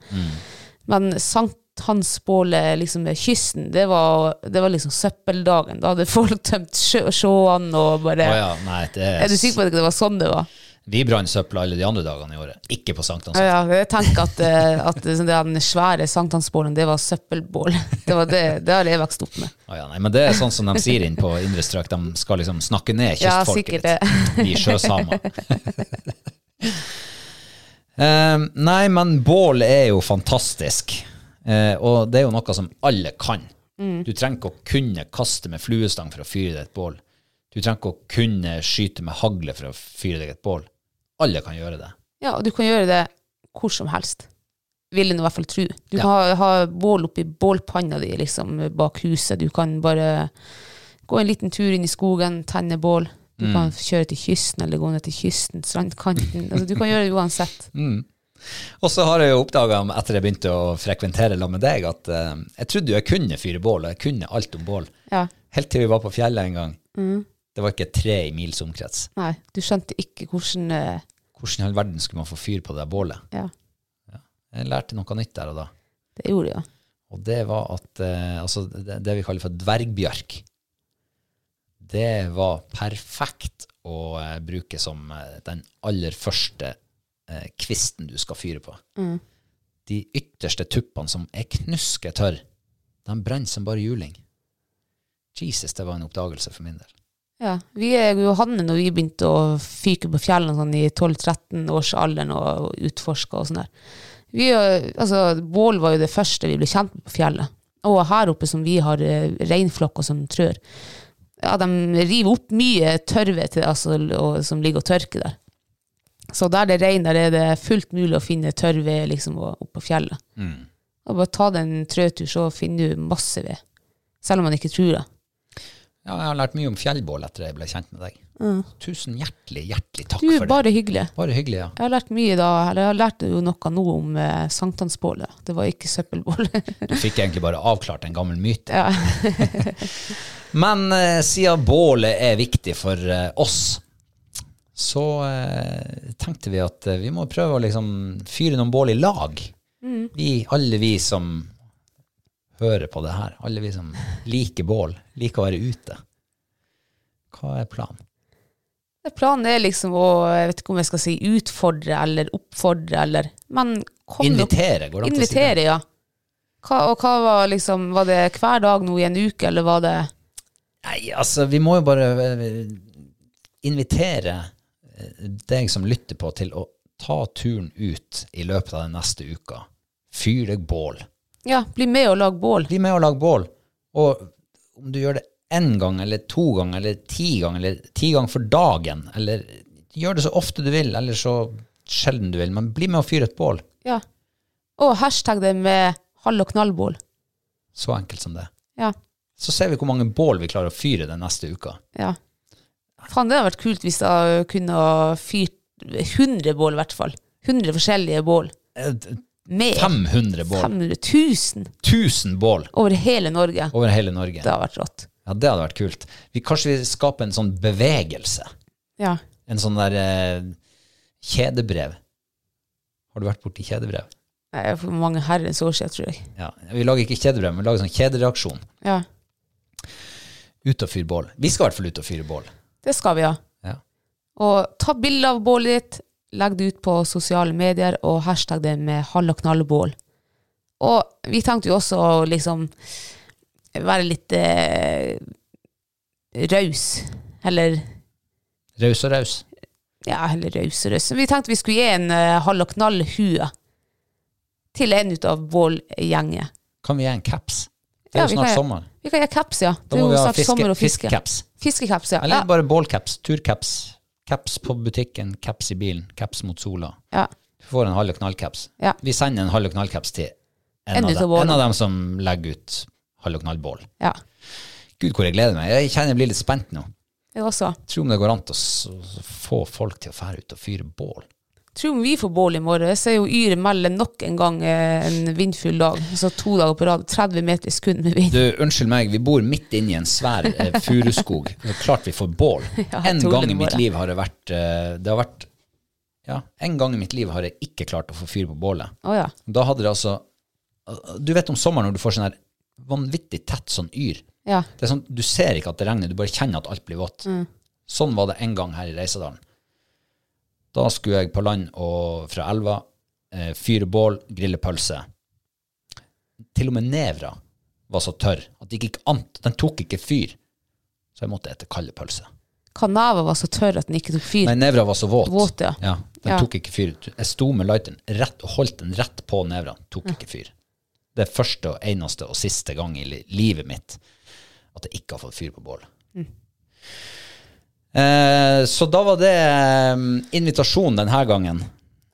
Men sankthansbålet liksom ved kysten, det var, det var liksom søppeldagen. Da hadde folk tømt sjåene og bare oh ja, nei, det Er du sikker på at det var sånn det var? Vi brant søpla alle de andre dagene i året, ikke på sankthansaften. Ja, ja, jeg tenker at, eh, at den svære sankthansbålen, det var søppelbål. Det var det, det har jeg vokst opp med. Ah, ja, nei, men det er sånn som de sier inn på indre strøk, de skal liksom snakke ned Ja, kystfolket sikkert det. De sjøsamer. Eh, nei, men bål er jo fantastisk. uh, og det er jo noe som alle kan. Mm. Du trenger ikke å kunne kaste med fluestang for å fyre deg et bål. Du trenger ikke å kunne skyte med hagle for å fyre deg et bål. Alle kan gjøre det. Ja, og du kan gjøre det hvor som helst. Vil en i hvert fall tro. Du kan ha, ha bål oppi bålpanna di liksom, bak huset. Du kan bare gå en liten tur inn i skogen, tenne bål. Du kan kjøre til kysten, eller gå ned til kysten, strandkanten. Altså, du kan gjøre det uansett. Og så har jeg jo oppdaga etter jeg begynte å frekventere sammen med deg, at uh, jeg trodde jeg kunne fyre bål, og jeg kunne alt om bål. Ja. Helt til vi var på fjellet en gang. Det var ikke tre i mils omkrets. Nei, du skjønte ikke hvordan, uh... Hvordan i all verden skulle man få fyr på det der bålet? Ja, Jeg lærte noe nytt der og da. det gjorde jeg. Og det var at uh, altså det, det vi kaller for dvergbjørk, det var perfekt å uh, bruke som den aller første kvisten du skal fyre på. De ytterste tuppene som er knusketørre, de brenner som bare juling. Jesus, det var en oppdagelse for min del. Ja, vi er jo Hanne når vi begynte å fyke på fjellene sånn i 12-13 års alderen og utforske og sånn der. Vi, altså, bål var jo det første vi ble kjent med på fjellet. Og her oppe som vi har eh, reinflokker som trør. Ja, de river opp mye tørve til, altså, og, som ligger og tørker der. Så der det er rein, der er det fullt mulig å finne tørrved liksom, på fjellet. Og bare ta deg en trøtur, så finner du masse ved. Selv om man ikke tror det. Ja, jeg har lært mye om fjellbål etter jeg ble kjent med deg. Tusen hjertelig, hjertelig takk Du, for det. bare hyggelig. Bare hyggelig, ja. Jeg har lært mye da, eller jeg har lært jo noe nå om eh, sankthansbålet. Det var ikke søppelbål. Du fikk egentlig bare avklart en gammel myte. ja. Men eh, siden bålet er viktig for eh, oss, så eh, tenkte vi at eh, vi må prøve å liksom fyre noen bål i lag. Vi, alle vi som hører på det her, alle vi som liker bål, liker å være ute. Hva er planen? Planen er liksom å, jeg vet ikke om jeg skal si utfordre eller oppfordre eller, men kom Invitere, går det an å si det? Ja. Hva, og hva var liksom, var det hver dag nå i en uke, eller var det Nei, altså, vi må jo bare eh, invitere eh, deg som lytter på, til å ta turen ut i løpet av den neste uka. Fyr deg bål. Ja, bli med og lag bål. Bli med og lag bål. Og om du gjør det én gang, eller to ganger, eller ti ganger, eller ti ganger for dagen, eller gjør det så ofte du vil, eller så sjelden du vil, men bli med og fyr et bål. Ja. Og hashtag det med halv- og knallbål. Så enkelt som det. Ja. Så ser vi hvor mange bål vi klarer å fyre den neste uka. Ja. Faen, det hadde vært kult hvis jeg kunne ha fyrt 100 bål, i hvert fall. 100 forskjellige bål. Mer. 500 bål. 500 000 1000 bål over hele Norge. over hele Norge. Det hadde vært rått. Ja, det hadde vært kult. Vi, kanskje vi skaper en sånn bevegelse. Ja. En sånn der eh, kjedebrev. Har du vært borti kjedebrev? Nei, For mange herrens år siden, tror jeg. Ja. Vi lager ikke kjedebrev, men vi lager sånn kjedereaksjon. Ja, Ut og fyre bål. Vi skal i hvert fall ut og fyre bål. det skal vi ja. Ja. Og ta bilde av bålet ditt, legg det ut på sosiale medier, og hashtag det med hall- og knallbål. Og vi tenkte jo også å liksom være litt eh, raus. Eller Raus og raus. ja, eller raus og raus. Vi tenkte vi skulle gi en eh, hall- og knall-hue til en ut av bålgjengen. Kan vi gi en caps? Det er Ja, jo snart kan- sommer. Vi kan gi caps, ja. Da må vi ha snart sommer fiske, og fiske. fiskecaps. Fiskecaps, ja. Eller bare bålcaps. Turcaps. Caps på butikken, caps i bilen, caps mot sola. ja. Du får en halv knall-caps. Ja. Vi sender en halv knall-caps til en, En av dem, en av dem som legger ut halv knall-bål. ja. Gud, hvor jeg gleder meg. Jeg kjenner jeg blir litt spent nå. Jeg også. Tror om det går an å få folk til å fære ut og fyre bål. Tror om vi får bål i morgen. Jeg ser jo Yr melde nok en gang eh, en vindfull dag. Så to dager på rad. 30 meter i sekund med vind. Du, unnskyld meg, vi bor midt inne i en svær eh, furuskog. Det er klart vi får bål. Ja, en gang i mitt liv har det vært eh, Det har vært Ja, en gang i mitt liv har jeg ikke klart å få fyr på bålet. Oh, ja. Da hadde det altså Du vet om sommeren når du får sånn her vanvittig tett sånn yr. Ja. Det er sånn, Du ser ikke at det regner, du bare kjenner at alt blir vått. Sånn var det en gang her i Reisadalen. Da skulle jeg på land og fra elva, eh, fyre bål, grille pølse. Til og med nevra var så tørr at det gikk an. Den tok ikke fyr. Så jeg måtte ete kalde pølse. Kanava var så tørr at den ikke tok fyr. Nei, nevra var så våt. Våt, ja. Den Ja. tok ikke fyr. Jeg sto med lighteren rett og holdt den rett på nevra. Tok ikke fyr. Det er første og eneste og siste gang i livet mitt at jeg ikke har fått fyr på bål. Eh, så da var det invitasjonen invitasjon denne gangen.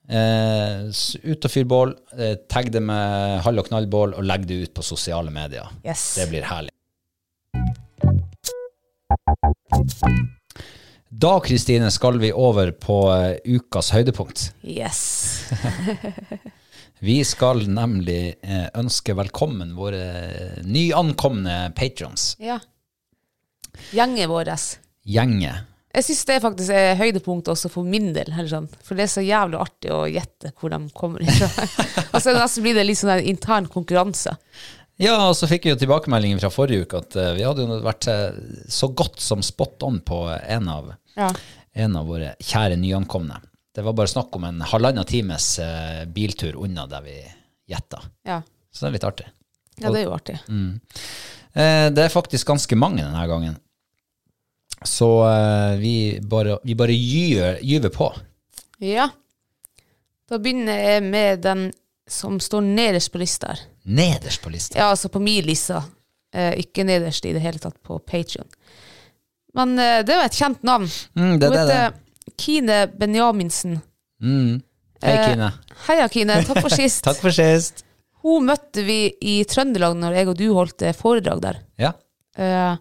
Eh, ut og fyr bål, eh, tagg det med halv- og knallbål, og legg det ut på sosiale medier. Yes. Det blir herlig. Da, Kristine, skal vi over på eh, ukas høydepunkt. Yes. Vi skal nemlig eh, ønske velkommen våre nyankomne patrons. Ja. Gjengen vår. Gjenge. Jeg syns det faktisk er høydepunktet også for min del. Eller sånn. For det er så jævlig artig å gjette hvor de kommer fra. altså, nesten blir det litt sånn en intern konkurranse. Ja, og så fikk vi jo tilbakemeldingen fra forrige uke at eh, vi hadde jo vært eh, så godt som spot on på en av, Ja. en av våre kjære nyankomne. Det var bare snakk om en halvannen times eh, biltur unna der vi gjetta. Ja. Så det er litt artig. ja, det er jo artig. Eh, det er faktisk ganske mange denne gangen. Så uh, vi bare, vi bare gyver, gyver på. Ja. Da begynner jeg med den som står nederst på lista her. Nederst på lista. Ja, altså på min lista. Eh, ikke nederst i det hele tatt på Patreon. Men eh, det var et kjent navn. Mm, det, Hun heter Kine Benjaminsen. Mm. Hei, Eh, Kine. Heia, Kine. Takk for sist. Takk for sist. Hun møtte vi i Trøndelag når jeg og du holdt eh, foredrag der. Ja. Eh,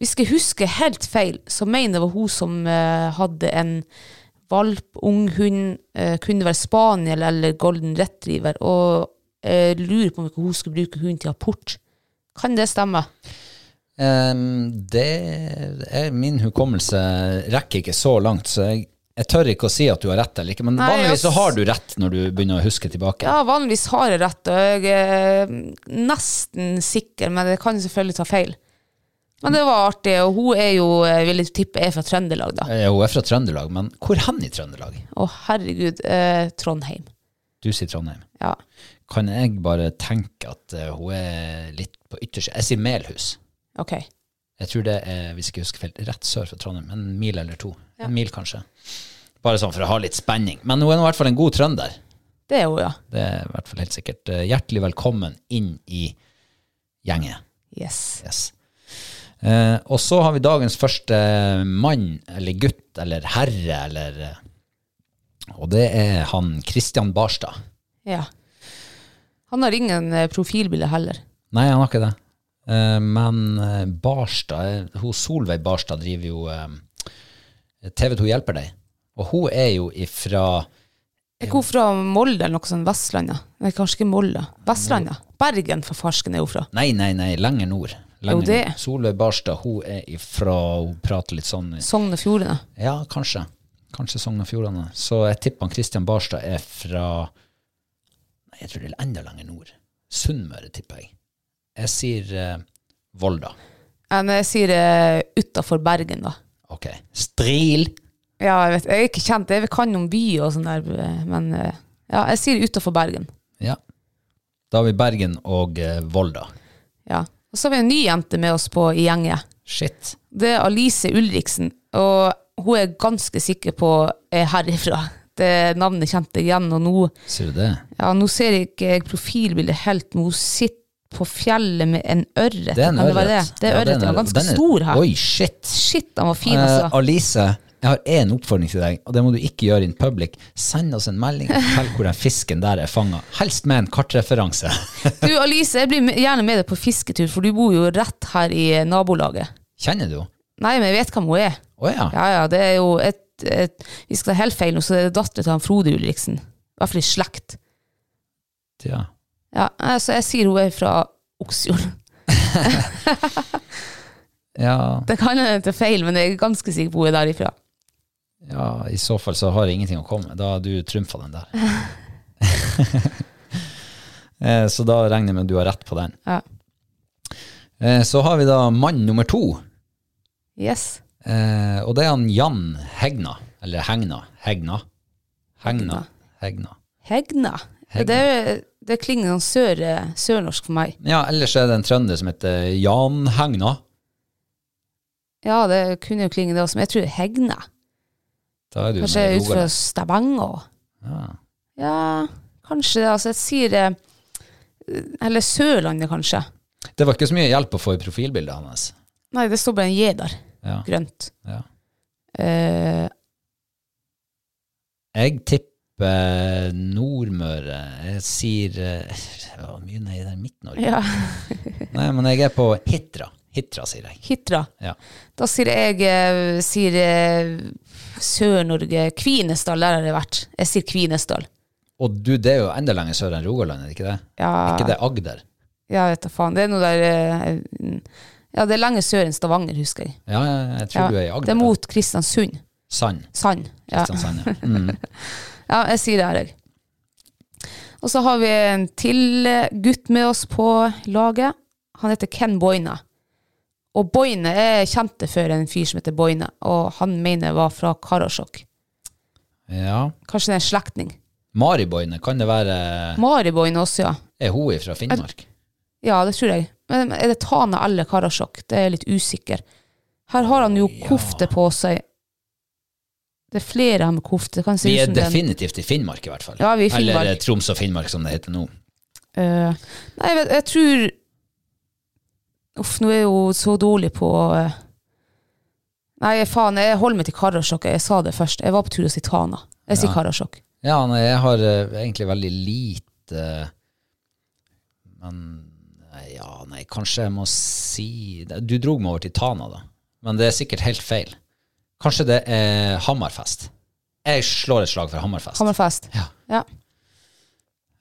hvis jeg husker helt feil, så mener jeg det var hun som eh, hadde en valp, ung hund, eh, kunne være spaniel eller golden retriever, og jeg lurer på om ikke hun skulle bruke hunden til apport. Kan det stemme? Um, det er Min hukommelse rekker ikke så langt, så jeg, jeg tør ikke å si at du har rett eller ikke. Men Nei, vanligvis så har du rett når du begynner å huske tilbake. Ja, vanligvis har jeg rett, og jeg er nesten sikker, men jeg kan selvfølgelig ta feil. Men det var artig, og hun er jo, vil jeg tippe, er fra Trøndelag, da. Ja, Hun er fra Trøndelag, men hvor hen i Trøndelag? Å, herregud, eh, Trondheim. Du sier Trondheim. Ja. Kan jeg bare tenke at uh, hun er litt på ytterste Jeg sier Melhus. Ok. Jeg tror det er, hvis jeg ikke husker feil, rett sør for Trondheim. En mil eller to. Ja. En mil, kanskje. Bare sånn for å ha litt spenning. Men hun er nå i hvert fall en god trønder. Det er hun, ja. Det er i hvert fall helt sikkert. Eh, Hjertelig velkommen inn i gjengen. Yes. Yes. Eh, og så har vi dagens første mann, eller gutt, eller herre, eller eh, Og det er han Kristian Barstad. Ja. Han har ingen eh, profilbilde heller. Nei, han har ikke det. Eh, men eh, Barstad, hun Solveig Barstad driver jo eh, TV2 Hjelper deg. Og hun er jo ifra Er hun fra Molde eller noe sånt? Vestlandet? Nei, kanskje ikke Molde. Vestlandet? Bergen, for farsken, er hun fra. Nei, nei, nei, lenger nord. Det. Solveig Barstad, hun er ifra Hun prater litt sånn Sogn og Fjordane. Ja, kanskje. Kanskje Sogn og Fjordane. Så jeg tipper han Kristian Barstad er fra jeg tror det er enda lenger nord. Sunnmøre, tipper jeg. Jeg sier uh, Volda. Jeg sier uh, utafor Bergen, da. Ok. Stril. Ja, jeg vet, jeg er ikke kjent, jeg kan noen by og sånn der, eh, men uh, ja, jeg sier utafor Bergen. Ja. Da har vi Bergen og uh, Volda. Ja. Og så har vi en ny jente med oss på i gjengen. Shit. Det er Alice Ulriksen, og hun er ganske sikker på er herifra. Det navnet kjente jeg igjen, og nå, Ser du det? ja, nå ser jeg ikke profilbildet helt, men hun sitter på fjellet med en ørret. Det er en Kan det ørret. det? Det er Ja, ørret, en ja, ørret. ganske Den er- stor her. Oi, shit. Shit, han var fin, Eh, altså. Alice, jeg har én oppfordring til deg, og det må du ikke gjøre in public. Send oss en melding og fortell hvor den fisken der er fanga. Helst med en kartreferanse. Du, Alice, jeg blir gjerne med deg på fisketur, for du bor jo rett her i nabolaget. Kjenner du henne? Nei, men jeg vet hvem hun er. Oh, ja. Ja, ja, det er jo et, et Vi skal ta helt feil nå, så det er datter til han Frode Ulriksen. I hvert fall i slekt. ja. Ja, altså, jeg sier hun er fra Oksfjord. Ja, Det kan hende det er feil, men jeg er ganske sikker på hun er derifra. Ja, i så fall så har jeg ingenting å komme med. Da har du trumfa den der. Eh, så da regner jeg med at du har rett på den. Ja. Eh, Så har vi da mann nummer to. Yes. Eh, og det er han Jan Hegna. Eller Hegna. Hegna. Hegna. Hegna. Hegna. Hegna. Det, det klinger sånn sør, sørnorsk for meg. Ja, ellers er det en trønder som heter Jan Hegna. Ja, det kunne jo klinge det også, men jeg tror Hegna. Da er du Kanskje ut fra Stavanger. Ja. Ja, kanskje det. Altså, jeg sier det Eller Sørlandet, kanskje. Det var ikke så mye hjelp å få i profilbildet hans. Nei, det står bare en J der. Ja. Grønt. Ja. Uh, Jeg tipper Nordmøre. Jeg sier uh, Mye nei der Midt-Norge. ja. Nei, men jeg er på Hitra. Hitra, sier jeg. Hitra. Ja. Da sier jeg eh, sier, eh, Sør-Norge. Kvinesdal, der har jeg vært. Jeg sier Kvinesdal. Og du, det er jo enda lenger sør enn Rogaland, er det ikke det? Ja, ikke det Agder? ja vet da faen. Det er noe der eh, Ja, det er lenger sør enn Stavanger, husker jeg. Ja, jeg tror Ja. du er i Agder. Det er mot Kristiansund. Sand. Sand. Ja. Kristiansand, ja. Mm. ja, jeg sier det her, jeg. Og så har vi en til gutt med oss på laget. Han heter Ken Boine. Og Boine er kjente for en fyr som heter Boine, og han mener var fra Karasjok. ja. Kanskje det er en slektning. Mariboine, kan det være Mari Boine også, ja. Er hun fra Finnmark? Ja, det tror jeg. Men er det Tana eller Karasjok? Det er jeg litt usikker. Her har han jo kofte på seg. Det er flere her med kofte. Kan Vi er definitivt i Finnmark, i hvert fall. Ja, vi er Finnmark. Eller eh, Troms og Finnmark, som det heter nå. Uh, nei, jeg, jeg tror Uff, nå er jeg jo så dårlig på eh, Nei, faen, jeg holder meg til Karasjok. Jeg sa det først. Jeg var på tur si Tana. Jeg sier Ja. Karasjok. Ja, nei, jeg har uh, egentlig veldig lite Men nei, ja, nei, kanskje jeg må si Du drog meg over til Tana, da. Men det er sikkert helt feil. Kanskje det er Hammerfest. Jeg slår et slag for Hammerfest. Hammerfest. Ja. Ja.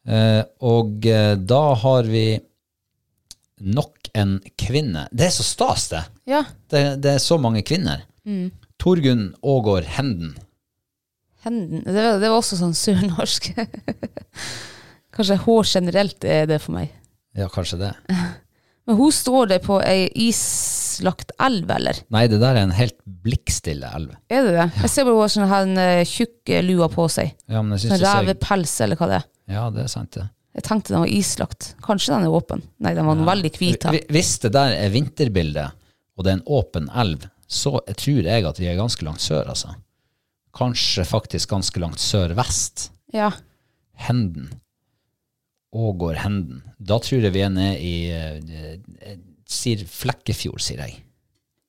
Uh, og uh, da har vi nok en kvinne. Det er så stas, det. ja. Det, det er så mange kvinner. Mm. Torgunn Aagaard Henden. Henden. Det var, det var også sånn surnorsk. Kanskje hår generelt er det for meg. Ja, kanskje det. Men hun står det på ei islagt elv, eller? Nei, det der er en helt blikkstille elv. Er det det? Jeg ser bare hun har sånn eh, tjukk lua på seg. Ja, men jeg synes sånn revepels, eller hva det er. Ja, det er sant, det. Jeg tenkte den var islagt. Kanskje den er åpen? Nei, den var veldig hvit her. Hvis det der er vinterbildet, og det er en åpen elv, så jeg tror jeg at vi er ganske langt sør, altså. Kanskje faktisk ganske langt sør-vest. Ja. Henden. Ågård Henden. Da tror jeg vi er nede i eh, eh, Sier Flekkefjord, sier jeg.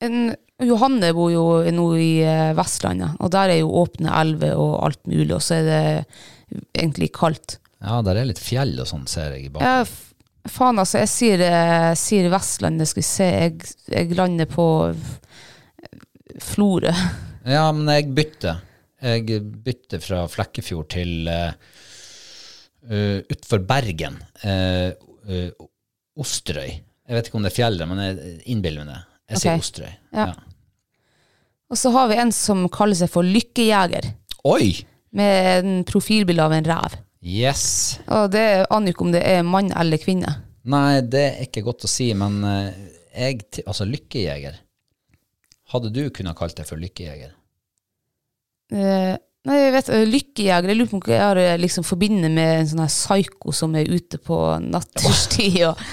En, Johanne bor jo nå i eh, Vestlandet, og der er jo åpne elver og alt mulig, og så er det egentlig kaldt. Ja, der er litt fjell og sånn, ser jeg i Ja, bakgrunnen. Ja, faen altså, jeg sier, eh, sier Vestlandet, skal vi se, jeg, jeg lander på Florø. Ja, men jeg bytter. Jeg bytter fra Flekkefjord til uh, utfor Bergen. Uh, uh, Osterøy. Jeg vet ikke om det er fjellet, men jeg innbiller meg det. Jeg sier. Osterøy. Ja. Og så har vi en som kaller seg for Lykkejeger, Oi! med en profilbilde av en rev. Yes! Og det aner ikke om det er mann eller kvinne. Nei, det er ikke godt å si, men eh, jeg Altså, lykkejeger. Hadde du kunnet kalt deg for lykkejeger? Eh, nei, jeg vet, eh, Lykkejeger, jeg lurer på om jeg har eh, liksom forbinder med en sånn her psyko som er ute på natterstid. Og,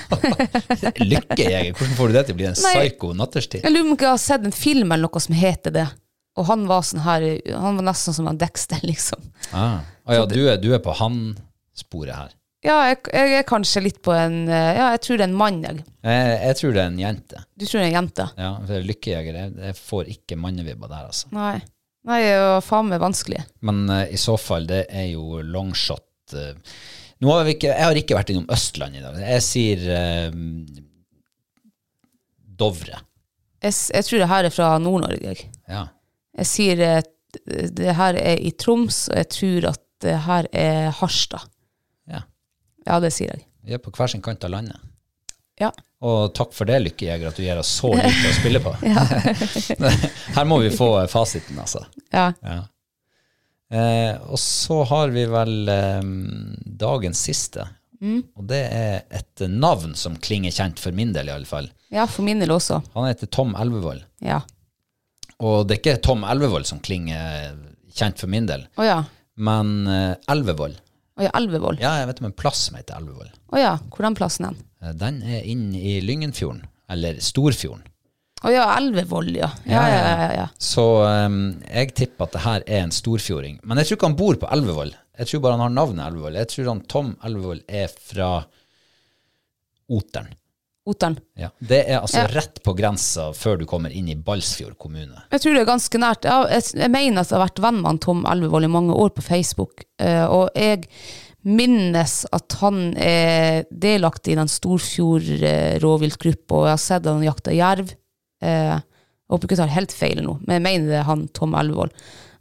Lykkejeger? Hvordan får du det til å bli en psyko natterstid? jeg lurer på om jeg har sett en film eller noe som heter det. Og han var sånn her, han var nesten som en Dexter, liksom. Ah. Ah, ja, du er, du er på han-sporet her. Ja, jeg, jeg er kanskje litt på en eh, Ja, jeg tror det er en mann, jeg. Jeg, jeg tror det er en jente. Du tror det er en jente? Ja, for lykkejeger, jeg, jeg får ikke mannevibber der, altså. Nei. Nei, det var faen meg vanskelig. Men uh, i så fall, det er jo longshot. Uh, nå har vi ikke, jeg har ikke vært innom Østland i dag. Jeg sier uh, Dovre. Jeg, jeg tror det her er fra Nord-Norge. Ja. Jeg sier det her er i Troms, og jeg tror at det her er Harstad. ja. Ja, det sier jeg. Vi er på hver sin kant av landet. Ja. Og takk for det, Lykkejeger, at du gir oss så lite å spille på. Her må vi få eh, fasiten, altså. Ja. Ja. Eh, og så har vi vel eh, dagens siste. Og det er et navn som klinger kjent for min del, i alle fall. ja, for min del også. Han heter Tom Elvevold. Ja. Og det er ikke Tom Elvevold som klinger kjent for min del, Oh, ja. Men eh, Elvevoll. Å ja, Elvevoll. Ja, jeg vet om en plass som heter Elvevoll. Å ja, plassen er den? Eh, Den er inne i Lyngenfjorden, eller Storfjorden. Å ja, Elvevoll, ja. Ja, ja, ja. ja. Så eh, jeg tipper at det her er en storfjording. Men jeg tror ikke han bor på Elvevoll. Jeg tror bare han har navnet Elvevoll. Jeg tror han Tom Elvevoll er fra Oteren. Oteren. Ja. Det er altså Ja. rett på grensa før du kommer inn i Balsfjord kommune. Jeg tror det er ganske nært. Jeg, jeg mener at jeg har vært venn med han Tom Elvevold i mange år på Facebook, eh, og jeg minnes at han er delaktig i den Storfjord-rovviltgruppa, og jeg har sett han jakta jerv. Eh, jeg håper ikke jeg tar helt feil nå, men jeg mener det er han Tom Elvevold.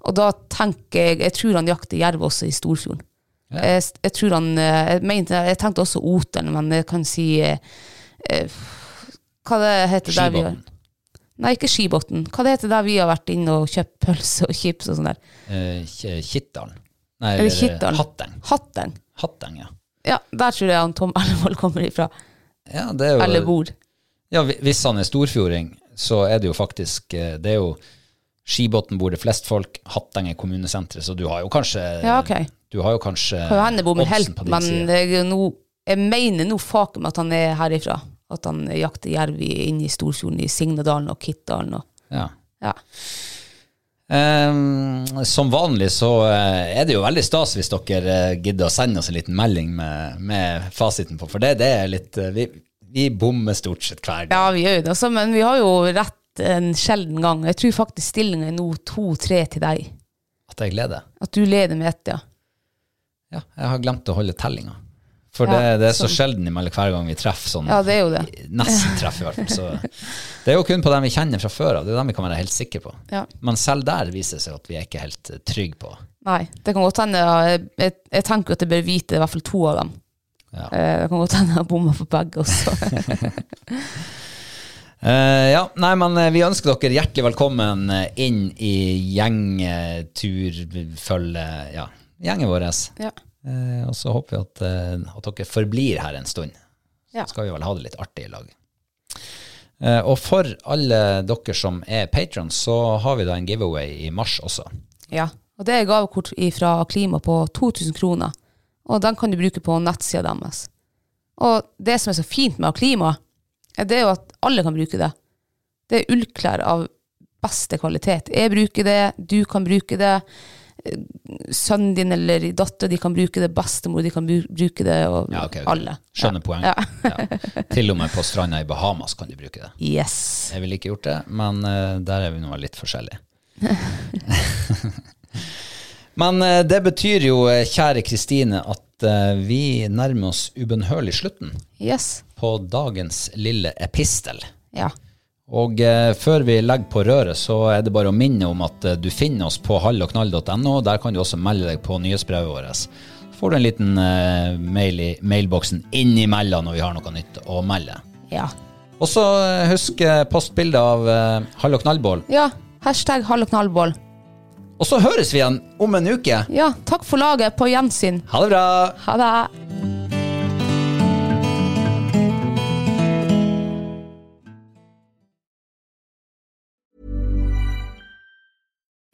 Og da tenker jeg Jeg tror han jakter jerv også i Storfjorden. Jeg, jeg tror han eh, jeg, mente, jeg tenkte også Oteren, men jeg kan si eh, eh, Hva det heter der vi har Nei, ikke Skibotn. Hva det heter der vi har vært inne og kjøpt pølse og chips og sånn der? Eh, Ki- Nei, Er eller Kittdalen? Hatteng. Hatteng. Hatteng, ja. Ja, der tror jeg han Tom Ellevold kommer ifra. ja det er jo, Eller bor. Ja, hvis han er storfjording, så er det jo faktisk eh, Det er jo Skibotn bor det flest folk, Hatteng er kommunesenteret, så du har jo kanskje Ja, okay. Du har jo kanskje Kan hende bor med helt, men jeg, er jeg mener nå faken at han er herifra. At han jakter jerv inne i Storfjorden, i Signadalen og Kittdalen. Ja. ja. Um, som vanlig så eh, er det jo veldig stas hvis dere eh, gidder å sende oss en liten melding med, med fasiten på, for det, det er litt eh, vi, vi bommer stort sett hver gang. ja, vi gjør det, men vi har jo rett en sjelden gang. Jeg tror faktisk stillingen er nå to-tre til deg. At jeg gleder. At du leder med ett, ja. Ja, jeg har glemt å holde tellinga. For Ja, det, det er så sånn. sjelden hver gang vi treffer sånn. Ja, det er jo det. Nesten treffer i hvert fall. Så det er jo kun på dem vi kjenner fra før av. Det er dem vi kan være helt sikre på. Ja. Men selv der viser det seg at vi er ikke helt eh, trygge på. Nei, det kan godt hende. Jeg, jeg, jeg tenker at jeg bør vite i hvert fall to av dem. Ja. Eh, Det kan godt hende jeg bommer på begge også. Uh, ja, nei, men uh, vi ønsker dere hjertelig velkommen inn i gjengturfølget, ja, gjengen vår. ja. Eh, og så håper vi at, eh, at dere forblir her en stund. Ja. Så skal vi vel ha det litt artig i lag. Eh, og for alle dere som er patrons, så har vi da en giveaway i mars også. Ja, og det er gavekort fra Klima på 2000 kroner. Og den kan du bruke på nettsida deres. Og det som er så fint med Klima, er det jo at alle kan bruke det. Det er ullklær av beste kvalitet. Jeg bruker det, du kan bruke det. Sønnen din eller datter de kan bruke det, bestemor de kan bruke det, og Ja, okay, okay. alle. Skjønner ja. poenget. Ja. Til og med på stranda i Bahamas kan du bruke det. Yes. Jeg ville ikke gjort det, men uh, der er vi nå litt forskjellige. men uh, det betyr jo, eh, kjære Kristine, at uh, vi nærmer oss ubønnhørlig slutten Yes. på dagens lille epistel. Ja. Og eh, før vi legger på røret, så er det bare å minne om at eh, du finner oss på hallogknall.no. Der kan du også melde deg på nyhetsbrevet vårt. Så får du en liten eh, mail i mailboksen innimellom når vi har noe nytt å melde. Ja. Og så eh, husk eh, postbildet av eh, Hall og knallbål. ja. Hashtag hall og knallbål. Og så høres vi igjen om en uke. Ja, takk for laget. På gjensyn. Ha det bra! Ha det.